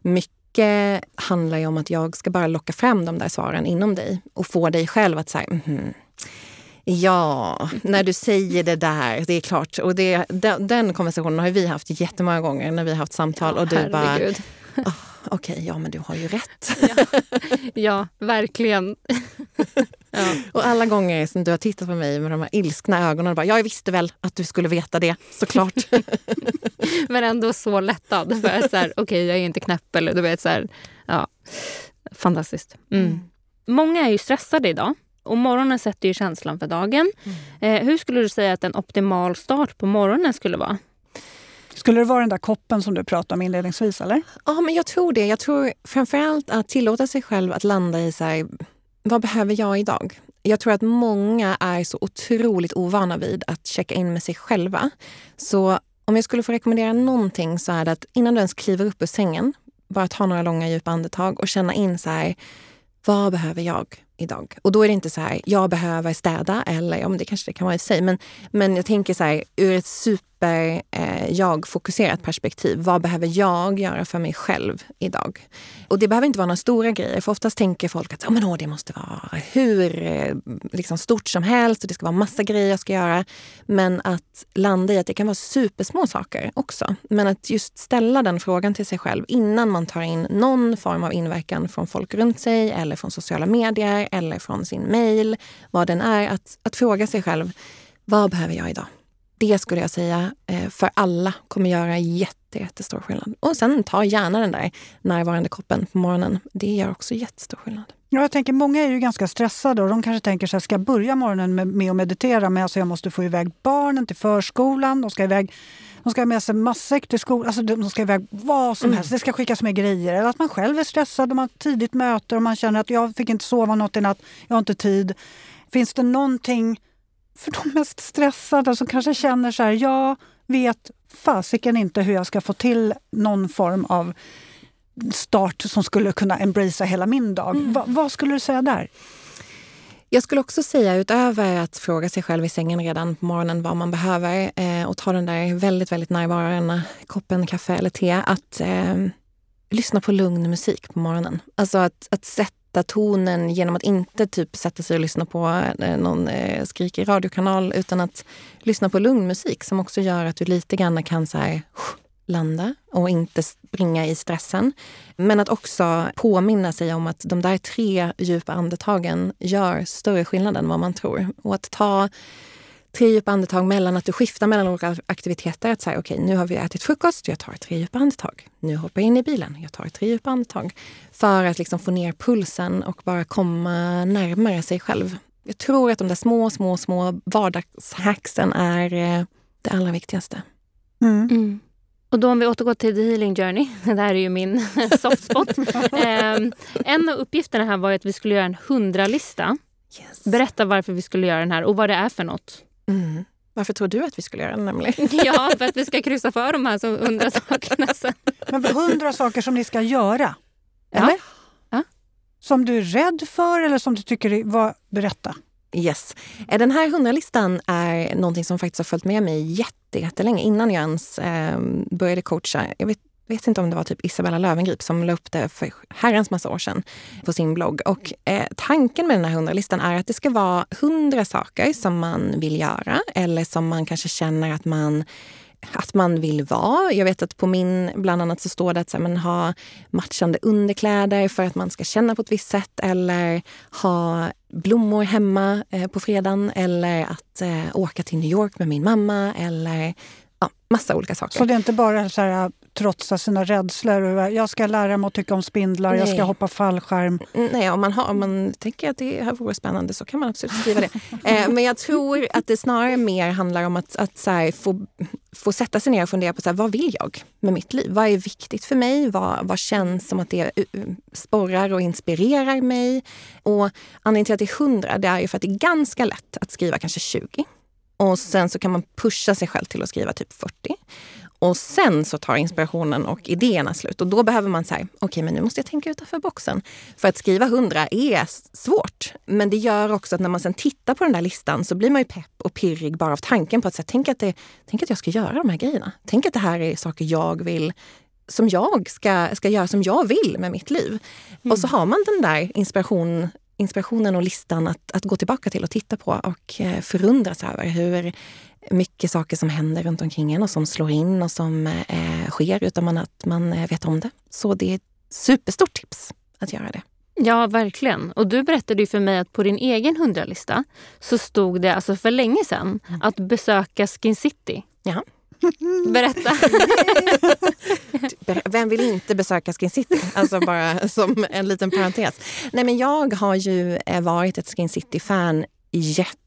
mycket handlar ju om att jag ska bara locka fram de där svaren inom dig och få dig själv att säga mm, Ja, när du säger det där, det är klart. Och det, den, den konversationen har vi haft jättemånga gånger när vi har haft samtal. Ja, och du herregud. bara, oh, okej, okay, ja men du har ju rätt. Ja, ja verkligen. ja. Och alla gånger som du har tittat på mig med de här ilskna ögonen och bara, jag visste väl att du skulle veta det, såklart. men ändå så lättad. För att så här, okej, okay, jag är inte knäpp eller du vet så här, ja. Fantastiskt. Mm. Mm. Många är ju stressade idag. Och morgonen sätter ju känslan för dagen. Mm. Eh, hur skulle du säga att en optimal start på morgonen skulle vara? Skulle det vara den där koppen som du pratade om inledningsvis? eller? Ja, men jag tror det. Jag tror framförallt att tillåta sig själv att landa i så här, vad behöver jag idag? Jag tror att många är så otroligt ovana vid att checka in med sig själva. Så om jag skulle få rekommendera någonting så är det att innan du ens kliver upp ur sängen, bara ta några långa djupa andetag och känna in så här, vad behöver jag idag? Och då är det inte så här, jag behöver städa eller, ja men det kanske det kan vara i sig, men, men jag tänker så här, ur ett super eh, jag-fokuserat perspektiv. Vad behöver jag göra för mig själv idag? Och det behöver inte vara några stora grejer, för oftast tänker folk att oh, men, oh, det måste vara hur eh, liksom, stort som helst och det ska vara massa grejer jag ska göra. Men att landa i att det kan vara supersmå saker också. Men att just ställa den frågan till sig själv innan man tar in någon form av inverkan från folk runt sig eller från sociala medier eller från sin mail, vad den är. Att, att fråga sig själv, vad behöver jag idag? Det skulle jag säga eh, för alla kommer göra jätte, jättestor skillnad. Och sen ta gärna den där närvarande koppen på morgonen. Det gör också jättestor skillnad. Ja, jag tänker, många är ju ganska stressade och de kanske tänker så här, ska jag börja morgonen med, med att meditera men alltså jag måste få iväg barnen till förskolan, de ska iväg de ska ha med sig matsäck till skolan, alltså de ska iväg vad som mm. helst. Det ska skickas med grejer. Eller att man själv är stressad och man har tidigt möte och man känner att jag fick inte sova något i natt, jag har inte tid. Finns det någonting för de mest stressade som kanske känner så här, jag vet fasiken inte hur jag ska få till någon form av start som skulle kunna embracea hela min dag. Mm. Va, vad skulle du säga där? Jag skulle också säga utöver att fråga sig själv i sängen redan på morgonen vad man behöver eh, och ta den där väldigt, väldigt närvarande koppen kaffe eller te, att eh, lyssna på lugn musik på morgonen. Alltså att, att sätta tonen genom att inte typ sätta sig och lyssna på eh, någon eh, skrikig radiokanal utan att lyssna på lugn musik som också gör att du lite grann kan så här, landa och inte springa i stressen. Men att också påminna sig om att de där tre djupa andetagen gör större skillnad än vad man tror. Och att ta tre djupa andetag mellan att du skiftar mellan olika aktiviteter. Att säga okej, okay, nu har vi ätit frukost, jag tar tre djupa andetag. Nu hoppar jag in i bilen, jag tar tre djupa andetag. För att liksom få ner pulsen och bara komma närmare sig själv. Jag tror att de där små, små, små vardagshacksen är eh, det allra viktigaste. Mm. Mm. Och då om vi återgår till The Healing Journey, det här är ju min soft spot. eh, en av uppgifterna här var att vi skulle göra en hundralista. Yes. Berätta varför vi skulle göra den här och vad det är för något. Mm. Varför tror du att vi skulle göra den nämligen? ja, för att vi ska kryssa för de här hundra sakerna sen. Men hundra saker som ni ska göra? Eller? Ja. ja. Som du är rädd för eller som du tycker... Vad, berätta. Yes. Eh, den här hundralistan är någonting som faktiskt har följt med mig jättelänge innan jag ens eh, började coacha. Jag vet vet inte om det var typ Isabella Lövengrip som la upp det för herrans massa år sedan på sin blogg. Och eh, tanken med den här hundralistan är att det ska vara hundra saker som man vill göra eller som man kanske känner att man att man vill vara. Jag vet att på min bland annat så står det att så här, men, ha matchande underkläder för att man ska känna på ett visst sätt eller ha blommor hemma eh, på fredagen eller att eh, åka till New York med min mamma eller ja, massa olika saker. Så det är inte bara så här, trotsa sina rädslor? Jag ska lära mig att tycka om spindlar, Nej. jag ska hoppa fallskärm. Nej, om man, har, om man tänker att det här vore spännande så kan man absolut skriva det. eh, men jag tror att det snarare mer handlar om att, att här, få, få sätta sig ner och fundera på så här, vad vill jag med mitt liv? Vad är viktigt för mig? Vad, vad känns som att det uh, sporrar och inspirerar mig? Och anledningen till att det är 100 det är ju för att det är ganska lätt att skriva kanske 20. Och sen så kan man pusha sig själv till att skriva typ 40. Och sen så tar inspirationen och idéerna slut. Och då behöver man säga, okej okay, men nu måste jag tänka utanför boxen. För att skriva 100 är svårt. Men det gör också att när man sen tittar på den där listan så blir man ju pepp och pirrig bara av tanken på att säga, tänk att, det, tänk att jag ska göra de här grejerna. Tänk att det här är saker jag vill som jag ska, ska göra som jag vill med mitt liv. Mm. Och så har man den där inspiration, inspirationen och listan att, att gå tillbaka till och titta på och eh, förundras över hur mycket saker som händer runt omkring en och som slår in och som eh, sker utan att man eh, vet om det. Så det är ett superstort tips att göra det. Ja, verkligen. Och du berättade ju för mig att på din egen hundralista så stod det alltså för länge sedan mm. att besöka Skin City. Ja. Berätta. Vem vill inte besöka Skin City? Alltså bara som en liten parentes. Nej, men jag har ju eh, varit ett Skin City-fan jätte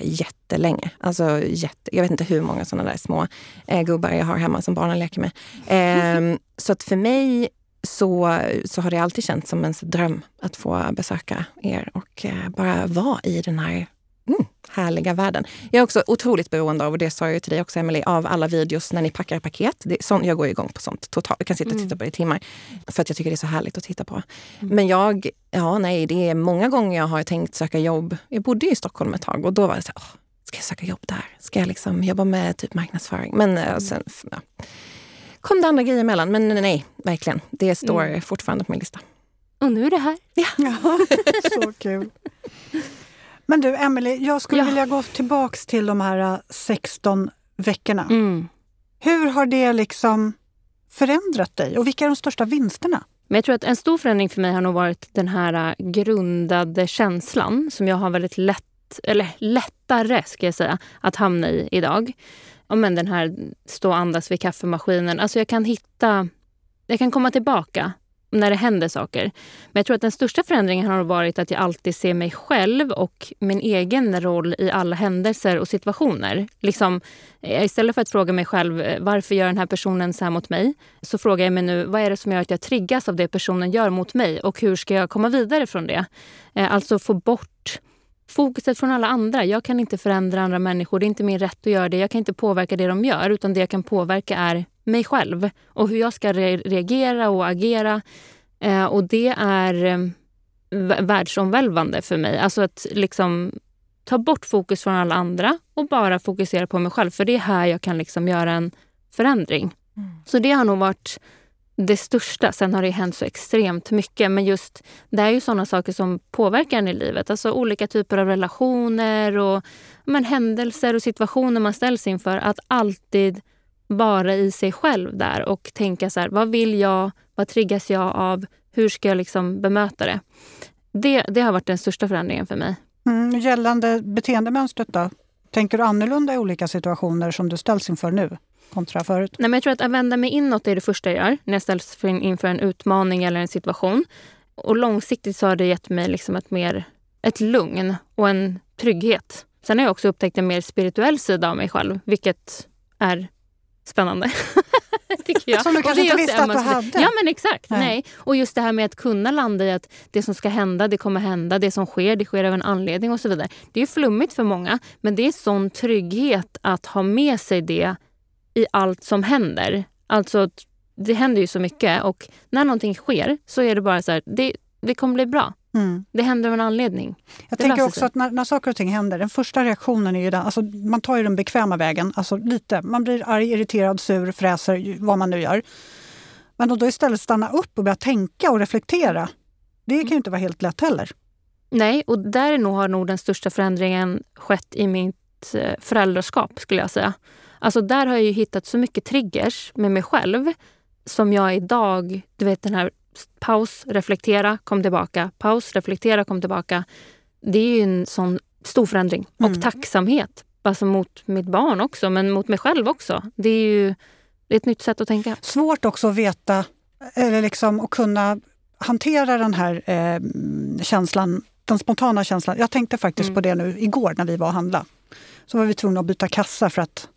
jättelänge. Alltså jätte, jag vet inte hur många såna där små eh, gubbar jag har hemma som barnen leker med. Eh, så att för mig så, så har det alltid känts som en dröm att få besöka er och eh, bara vara i den här mm, härliga världen. Jag är också otroligt beroende av, och det sa jag till dig också Emelie, av alla videos när ni packar paket. Det är sånt, jag går igång på sånt totalt. Jag kan sitta och titta mm. på det i timmar. För att jag tycker det är så härligt att titta på. Mm. Men jag, ja nej, det är många gånger jag har tänkt söka jobb. Jag bodde i Stockholm ett tag och då var det så här, ska jag söka jobb där? Ska jag liksom jobba med typ marknadsföring? Men eh, mm. sen ja, kom det andra grejer emellan. Men nej, verkligen. Det står mm. fortfarande på min lista. Och nu är det här. Ja, ja så kul. Men du, Emelie, jag skulle ja. vilja gå tillbaks till de här 16 äh, veckorna. Mm. Hur har det liksom förändrat dig och vilka är de största vinsterna? Men jag tror att en stor förändring för mig har nog varit den här äh, grundade känslan som jag har väldigt lätt, eller lättare ska jag säga, att hamna i idag. Ja, men den här stå och andas vid kaffemaskinen. Alltså jag kan hitta, jag kan komma tillbaka när det händer saker. Men jag tror att den största förändringen har varit att jag alltid ser mig själv och min egen roll i alla händelser och situationer. Liksom, eh, istället för att fråga mig själv eh, varför gör den här personen så här mot mig? Så frågar jag mig nu vad är det som gör att jag triggas av det personen gör mot mig och hur ska jag komma vidare från det? Eh, alltså få bort fokuset från alla andra. Jag kan inte förändra andra människor. Det är inte min rätt att göra det. Jag kan inte påverka det de gör. Utan det jag kan påverka är mig själv och hur jag ska re reagera och agera. Eh, och det är eh, världsomvälvande för mig. Alltså att liksom ta bort fokus från alla andra och bara fokusera på mig själv. För det är här jag kan liksom göra en förändring. Mm. Så det har nog varit det största. Sen har det hänt så extremt mycket. Men just det är ju sådana saker som påverkar en i livet. Alltså olika typer av relationer och men, händelser och situationer man ställs inför. Att alltid vara i sig själv där och tänka så här, vad vill jag? Vad triggas jag av? Hur ska jag liksom bemöta det? Det, det har varit den största förändringen för mig. Mm, gällande beteendemönstret då? Tänker du annorlunda i olika situationer som du ställs inför nu? kontra förut? Nej, men jag tror att, att vända mig inåt är det första jag gör när jag ställs inför en utmaning eller en situation. Och långsiktigt så har det gett mig liksom ett, mer, ett lugn och en trygghet. Sen har jag också upptäckt en mer spirituell sida av mig själv, vilket är spännande. tycker jag. Som du kanske inte visste att du hade? Ja men exakt. Nej. nej. Och just det här med att kunna landa i att det som ska hända, det kommer hända. Det som sker, det sker av en anledning och så vidare. Det är flummigt för många men det är sån trygghet att ha med sig det i allt som händer. Alltså, det händer ju så mycket och när någonting sker så är det bara så här, det, det kommer bli bra. Mm. Det händer av en anledning. Jag det tänker också sig. att när, när saker och ting händer, den första reaktionen är ju den, alltså man tar ju den bekväma vägen, alltså lite. Man blir arg, irriterad, sur, fräser, vad man nu gör. Men då istället stanna upp och börja tänka och reflektera, det kan ju inte vara helt lätt heller. Nej, och där nog har nog den största förändringen skett i mitt eh, föräldraskap skulle jag säga. Alltså där har jag ju hittat så mycket triggers med mig själv som jag idag, du vet den här paus, reflektera, kom tillbaka, paus, reflektera, kom tillbaka. Det är ju en sån stor förändring. Mm. Och tacksamhet, alltså mot mitt barn också, men mot mig själv också. Det är ju det är ett nytt sätt att tänka. Svårt också att veta, eller liksom att kunna hantera den här eh, känslan, den spontana känslan. Jag tänkte faktiskt mm. på det nu igår när vi var och handlade. Så var vi tvungna att byta kassa för att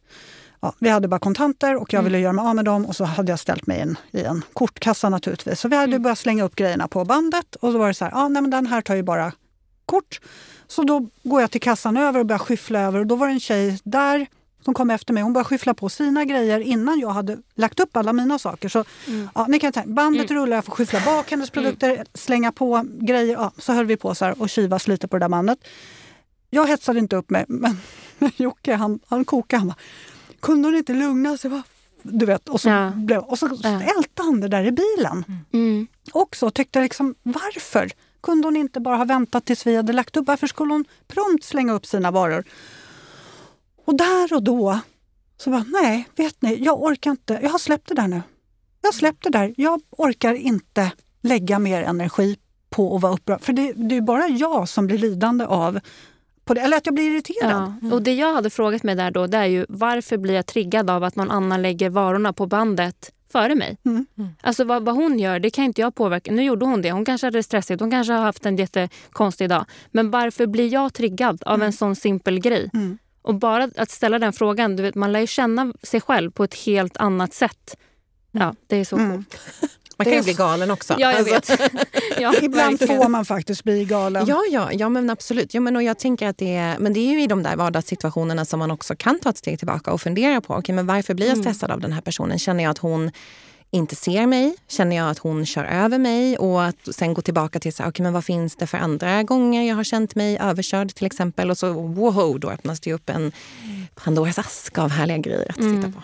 Ja, vi hade bara kontanter och jag mm. ville göra mig av med dem och så hade jag ställt mig in i en kortkassa naturligtvis. Så vi hade mm. börjat slänga upp grejerna på bandet och då var det så här, ja, nej, men den här tar ju bara kort. Så då går jag till kassan över och börjar skyffla över och då var det en tjej där som kom efter mig. Hon började skyffla på sina grejer innan jag hade lagt upp alla mina saker. Så, mm. ja, ni kan tänka, bandet mm. rullar, jag får skyffla bak hennes mm. produkter, slänga på grejer. Ja, så höll vi på så och kivas lite på det där bandet. Jag hetsade inte upp mig, men Jocke han, han kokade. Han bara, kunde hon inte lugna sig? Du vet, och så, ja. blev, och så ja. ältade han det där i bilen. Mm. Också tyckte liksom, varför kunde hon inte bara ha väntat tills vi hade lagt upp? Varför skulle hon prompt slänga upp sina varor? Och där och då så bara, nej, vet ni, jag orkar inte. Jag har släppt det där nu. Jag har släppt det där. Jag orkar inte lägga mer energi på att vara upprörd. För det, det är bara jag som blir lidande av på det, eller att jag blir irriterad. Ja. Mm. Och Det jag hade frågat mig där då, det är ju varför blir jag triggad av att någon annan lägger varorna på bandet före mig? Mm. Mm. Alltså vad, vad, hon gör, det kan inte jag påverka. Nu gjorde hon det. Hon kanske hade stressigt, hon kanske har haft en jättekonstig dag. Men varför blir jag triggad av mm. en sån simpel grej? Mm. Och bara att ställa den frågan, du vet, man lär ju känna sig själv på ett helt annat sätt. Ja, det är så mm. coolt. Man kan ju bli galen också. Ja, jag alltså. vet. ja, Ibland verkligen. får man faktiskt bli galen. Ja, ja, ja men absolut. Ja, men, och jag tänker att det är, men det är ju i de där vardagssituationerna som man också kan ta ett steg tillbaka och fundera på okay, men varför blir jag mm. stressad mm. av den här personen. Känner jag att hon inte ser mig? Känner jag att hon kör över mig? Och att sen gå tillbaka till så här, okay, men vad finns det för andra gånger jag har känt mig överkörd till exempel. Och så wow, då öppnas det upp en Pandoras ask av härliga grejer att mm. titta på.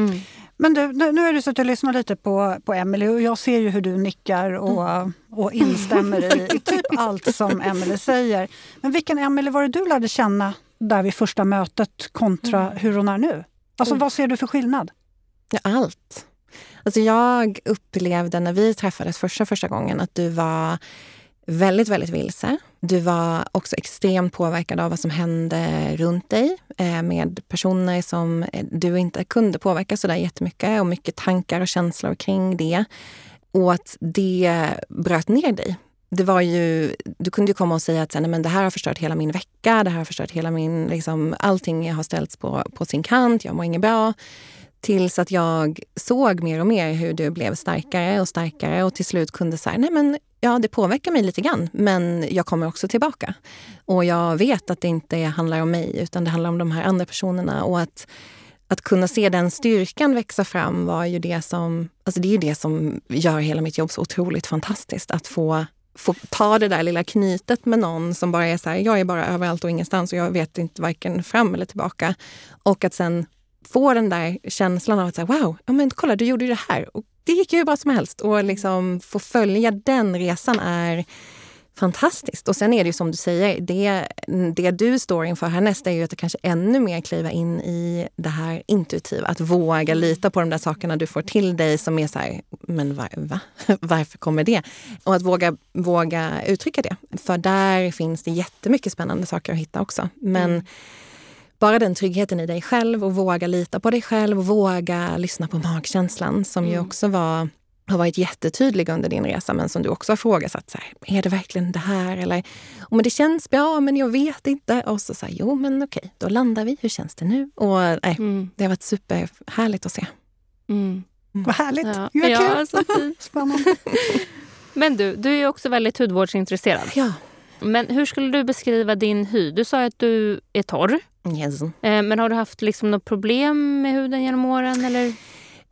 Mm. Men du, nu är det så att jag lyssnar lite på, på Emily och jag ser ju hur du nickar och, mm. och instämmer i, i typ allt som Emily säger. Men vilken Emily var det du lärde känna där vid första mötet kontra mm. hur hon är nu? Alltså vad ser du för skillnad? Ja, allt. Alltså jag upplevde när vi träffades första, första gången att du var väldigt, väldigt vilse. Du var också extremt påverkad av vad som hände runt dig eh, med personer som eh, du inte kunde påverka så där jättemycket och mycket tankar och känslor kring det. Och att det bröt ner dig. Det var ju, du kunde ju komma och säga att nej, men det här har förstört hela min vecka, det här har förstört hela min... Liksom, allting har ställts på, på sin kant, jag mår inget bra. Tills att jag såg mer och mer hur du blev starkare och starkare och till slut kunde säga, nej men ja det påverkar mig lite grann men jag kommer också tillbaka. Och jag vet att det inte handlar om mig utan det handlar om de här andra personerna och att att kunna se den styrkan växa fram var ju det som, alltså det är det som gör hela mitt jobb så otroligt fantastiskt. Att få, få ta det där lilla knytet med någon som bara är så här, jag är bara överallt och ingenstans och jag vet inte varken fram eller tillbaka. Och att sen få den där känslan av att säga, wow, ja, men kolla du gjorde ju det här. Och det gick ju hur bra som helst. Och liksom få följa den resan är fantastiskt. Och sen är det ju som du säger, det, det du står inför härnäst är ju att kanske ännu mer kliva in i det här intuitiva. Att våga lita på de där sakerna du får till dig som är så här, men var, va? varför kommer det? Och att våga, våga uttrycka det. För där finns det jättemycket spännande saker att hitta också. Men mm bara den tryggheten i dig själv och våga lita på dig själv och våga lyssna på magkänslan som mm. ju också var har varit jättetydlig under din resa men som du också har frågasatt. Så här, är det verkligen det här? Eller, oh, men det känns bra men jag vet inte. Och så sa jo men okej, då landar vi. Hur känns det nu? Och äh, mm. Det har varit superhärligt att se. Mm. Mm. Vad härligt! Ja, ja så fint. Spännande. men du, du är också väldigt hudvårdsintresserad. Ja. Men hur skulle du beskriva din hy? Du sa att du är torr. Yes. Eh, men har du haft liksom något problem med huden genom åren? Eller?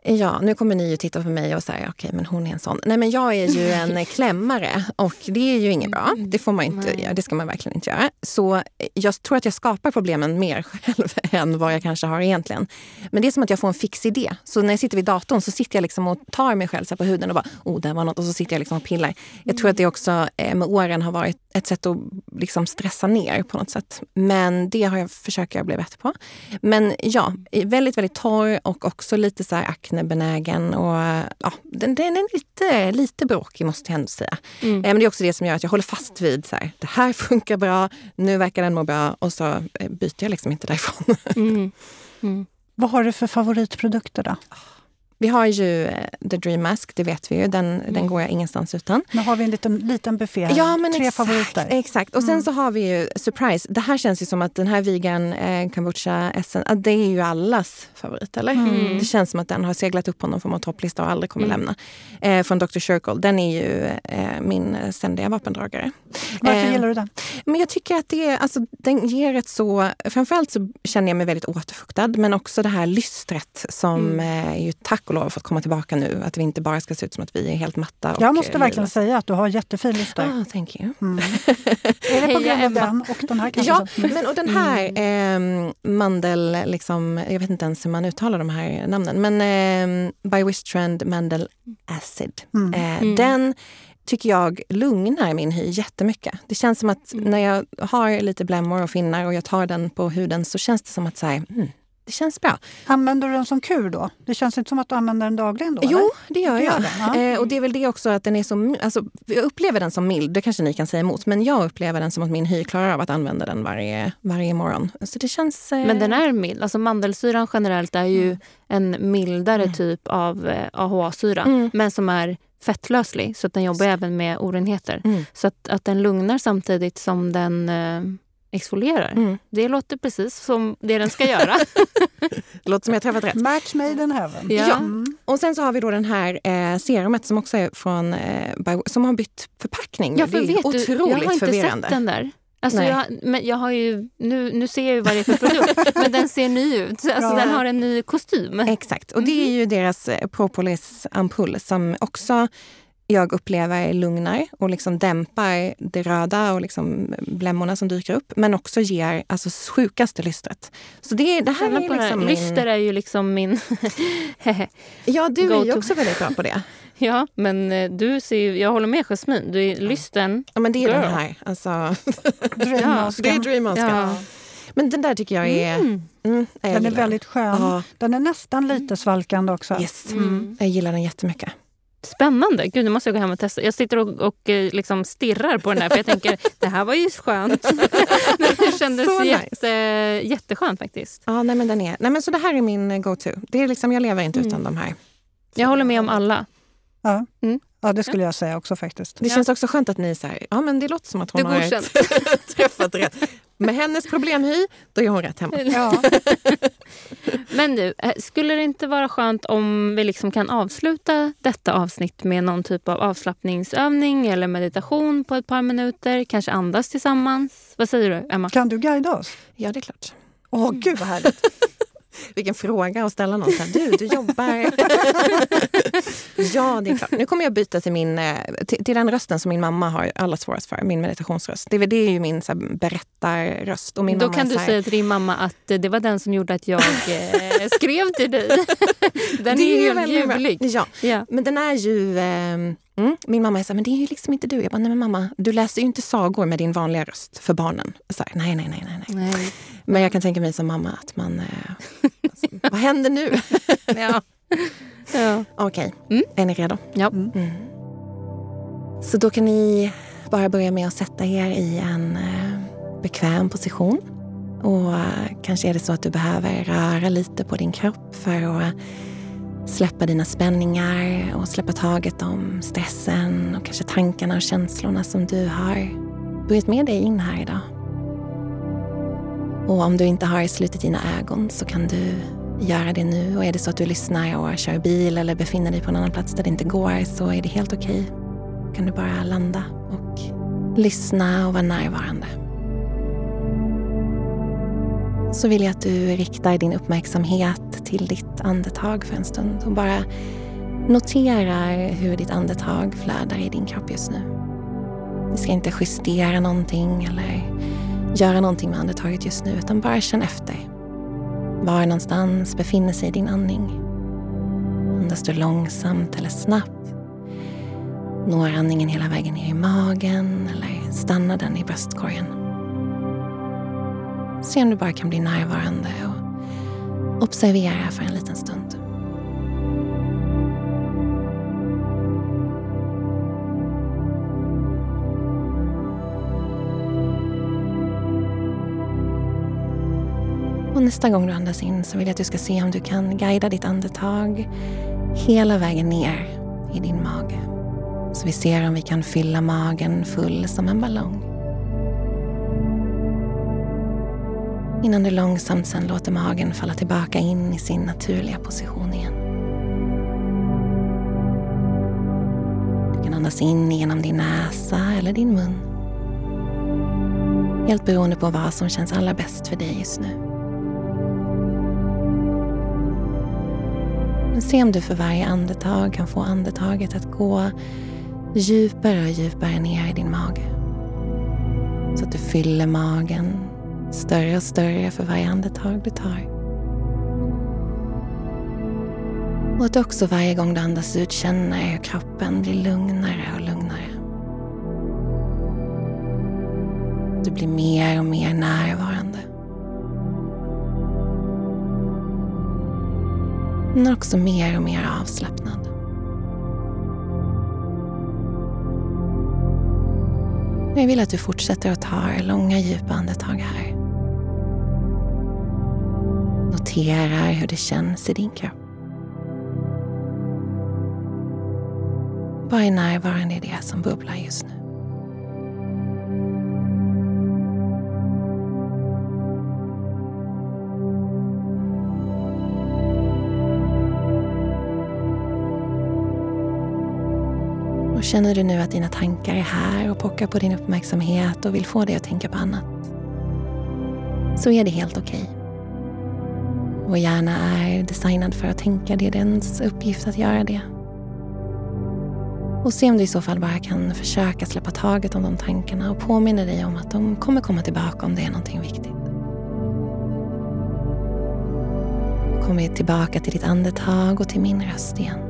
Ja, nu kommer ni ju titta på mig och säga okej, okay, men hon är en sån. Nej, men jag är ju en klämmare och det är ju inget bra. Det får man inte göra. Det ska man verkligen inte göra. Så jag tror att jag skapar problemen mer själv än vad jag kanske har egentligen. Men det är som att jag får en fix idé. Så när jag sitter vid datorn så sitter jag liksom och tar mig själv på huden och bara, oh, där var något. Och så sitter jag liksom och pillar. Jag tror att det också eh, med åren har varit ett sätt att liksom stressa ner på något sätt. Men det har jag, försöker jag bli bättre på. Men ja, väldigt, väldigt torr och också lite så här aknebenägen. Och, ja, den, den är lite, lite bråkig måste jag ändå säga. Mm. Eh, men det är också det som gör att jag håller fast vid så här, det här funkar bra, nu verkar den må bra och så eh, byter jag liksom inte därifrån. Mm. Mm. Vad har du för favoritprodukter då? Vi har ju eh, The Dream Mask, det vet vi ju. Den, mm. den går jag ingenstans utan. Nu har vi en liten, liten buffé här. Ja, men Tre exakt, favoriter. Exakt. Och sen mm. så har vi ju Surprise. Det här känns ju som att den här vegan eh, kombucha essen, det är ju allas favorit, eller? Mm. Det känns som att den har seglat upp på någon form av topplista och aldrig kommer mm. lämna. Eh, från Dr. Circle. Den är ju eh, min ständiga vapendragare. Varför eh, gillar du den? Men jag tycker att det är, alltså, den ger ett så... Framförallt så känner jag mig väldigt återfuktad, men också det här lystret som mm. eh, ju tack och lov fått komma tillbaka nu. Att vi inte bara ska se ut som att vi är helt matta. jag måste verkligen säga att du har jättefin lyster. Ah, thank you. Mm. är det på grund av den och den här kanske? Ja, men och den här eh, mandel, liksom, jag vet inte ens hur man uttalar de här namnen, men eh, By Wistrand Mandel Acid. Mm. Eh, mm. den tycker jag lugnar min hy jättemycket. Det känns som att när jag har lite blämmor och finnar och jag tar den på huden så känns det som att så här, mm, det känns bra. Använder du den som kur då? Det känns inte som att du använder den dagligen då? Jo, eller? det gör jag. Ja. eh, och det är väl det också att den är så... Alltså, jag upplever den som mild, det kanske ni kan säga emot. Men jag upplever den som att min hy klarar av att använda den varje, varje morgon. Så det känns... Eh... Men den är mild. Alltså mandelsyran generellt är ju mm. en mildare mm. typ av eh, AHA-syra. Mm. Men som är fettlöslig, så att den jobbar så. även med orenheter. Mm. Så att, att den lugnar samtidigt som den eh, exfolierar. Mm. Det låter precis som det den ska göra. det låter som jag träffat rätt. Match made in heaven. Ja. ja. Mm. Och sen så har vi då den här eh, serumet som också är från eh, som har bytt förpackning. Ja, för det är vet otroligt du, jag har inte förvirrande. sett den där. Alltså jag, men jag har ju, nu, nu ser jag ju vad det är för produkt, men den ser ny ut. Alltså. Den har en ny kostym. Exakt, och det är ju deras eh, propolis-ampull som också jag upplever lugnar och liksom dämpar det röda och liksom blämmorna som dyker upp. Men också ger alltså sjukaste lystret. Så det, det här är liksom min... Lyster är ju liksom min... ja, du är ju också väldigt bra på det. Ja, men eh, du ser ju, jag håller med Jasmine. Du är lysten Ja, men det är girl. den här. Alltså, ja, det är dreammasken. Ja. Men den där tycker jag är... Mm. Mm, jag den är väldigt skön. Ja. Den är nästan lite svalkande också. Yes. Mm. Jag gillar den jättemycket. Spännande! Gud, nu måste jag gå hem och testa. Jag sitter och, och eh, liksom stirrar på den här för jag tänker det här var ju skönt. det kändes så jätte, nice. jätteskönt faktiskt. Ja, nej, men den är, nej, men så det här är min go-to. Det är liksom, jag lever inte mm. utan de här. Jag håller med om alla. Ja. Mm. Ja, det skulle jag säga också faktiskt. Det känns också skönt att ni säger, ja men det låter som att hon har träffat rätt. Med hennes problemhy, då är hon rätt hemma. Ja. men du, eh, skulle det inte vara skönt om vi liksom kan avsluta detta avsnitt med någon typ av avslappningsövning eller meditation på ett par minuter? Kanske andas tillsammans? Vad säger du, Emma? Kan du guida oss? Ja, det är klart. Åh, gud vad härligt. Vilken fråga att ställa någon. Du, du jobbar. ja, det är klart. Nu kommer jag byta till, min, eh, till, till den rösten som min mamma har allra svårast för. Min meditationsröst. Det, det är ju min så här, berättarröst. Och min Då kan du här, säga till din mamma att det var den som gjorde att jag eh, skrev till dig. den det är, är helt ljuvlig. Ja. ja, men den är ju... Eh, Mm. Min mamma är så här, men det är ju liksom inte du. Jag bara, nej men mamma, du läser ju inte sagor med din vanliga röst för barnen. Så här, nej, nej, nej, nej, nej. Men jag kan tänka mig som mamma att man... Eh, alltså, vad händer nu? ja. ja. Okej, okay. mm. är ni redo? Ja. Mm. Så då kan ni bara börja med att sätta er i en eh, bekväm position. Och eh, kanske är det så att du behöver röra lite på din kropp för att släppa dina spänningar och släppa taget om stressen och kanske tankarna och känslorna som du har burit med dig in här idag. Och om du inte har slutit dina ögon så kan du göra det nu. Och är det så att du lyssnar och kör bil eller befinner dig på en annan plats där det inte går så är det helt okej. Okay. kan du bara landa och lyssna och vara närvarande. Så vill jag att du riktar din uppmärksamhet till ditt andetag för en stund och bara noterar hur ditt andetag flödar i din kropp just nu. Vi ska inte justera någonting eller göra någonting med andetaget just nu utan bara känn efter. Var någonstans befinner sig din andning? Andas du långsamt eller snabbt? Når andningen hela vägen ner i magen eller stannar den i bröstkorgen? Se om du bara kan bli närvarande och observera för en liten stund. Och nästa gång du andas in så vill jag att du ska se om du kan guida ditt andetag hela vägen ner i din mage. Så vi ser om vi kan fylla magen full som en ballong. Innan du långsamt sen låter magen falla tillbaka in i sin naturliga position igen. Du kan andas in genom din näsa eller din mun. Helt beroende på vad som känns allra bäst för dig just nu. Men se om du för varje andetag kan få andetaget att gå djupare och djupare ner i din mage. Så att du fyller magen större och större för varje andetag du tar. Och att du också varje gång du andas ut känner hur kroppen blir lugnare och lugnare. Du blir mer och mer närvarande. Men också mer och mer avslappnad. Jag vill att du fortsätter att ta långa djupa andetag här noterar hur det känns i din kropp. Var är närvarande i det som bubblar just nu. Och känner du nu att dina tankar är här och pockar på din uppmärksamhet och vill få dig att tänka på annat, så är det helt okej. Okay. Vår hjärna är designad för att tänka, det är dens uppgift att göra det. Och se om du i så fall bara kan försöka släppa taget om de tankarna och påminna dig om att de kommer komma tillbaka om det är någonting viktigt. Kom tillbaka till ditt andetag och till min röst igen.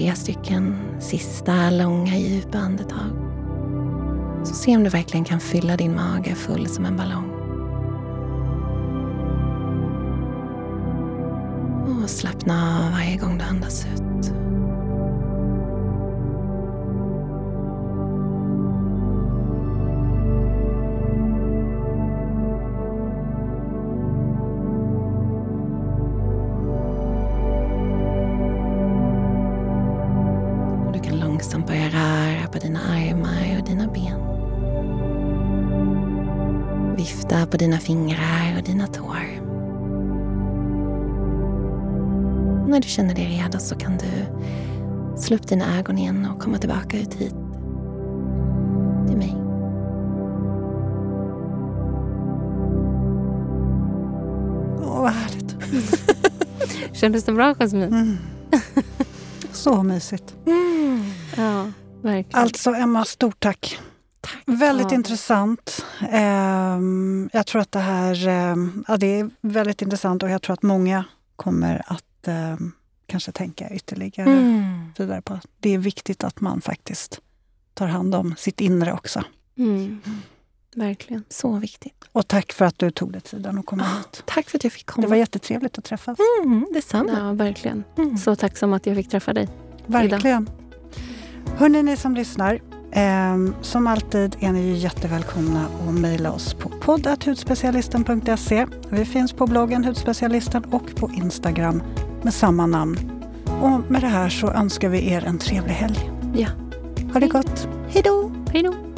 Tre stycken sista långa djupa andetag. Så se om du verkligen kan fylla din mage full som en ballong. Och slappna av varje gång du andas ut. Långsamt börja röra på dina armar och dina ben. Vifta på dina fingrar och dina tår. när du känner dig redo så kan du slå upp dina ögon igen och komma tillbaka ut hit. Till mig. Åh, vad härligt. Kändes det bra, Jasmin? Mm. Så mysigt. Mm. Verkligen. Alltså, Emma, stort tack. tack. Väldigt ja. intressant. Um, jag tror att det här um, ja, det är väldigt intressant och jag tror att många kommer att um, kanske tänka ytterligare mm. vidare på det är viktigt att man faktiskt tar hand om sitt inre också. Mm. Verkligen. Så viktigt. Och tack för att du tog dig tiden att komma oh, hit. Tack för att jag fick komma. Det var jättetrevligt att träffas. Mm, detsamma. Ja, verkligen. Mm. Så tacksam att jag fick träffa dig. Verkligen. Hörni, ni som lyssnar. Eh, som alltid är ni jättevälkomna att mejla oss på poddathudspecialisten.se. Vi finns på bloggen Hudspecialisten och på Instagram med samma namn. Och med det här så önskar vi er en trevlig helg. Ja. Ha det gott. Hej då. Hej då.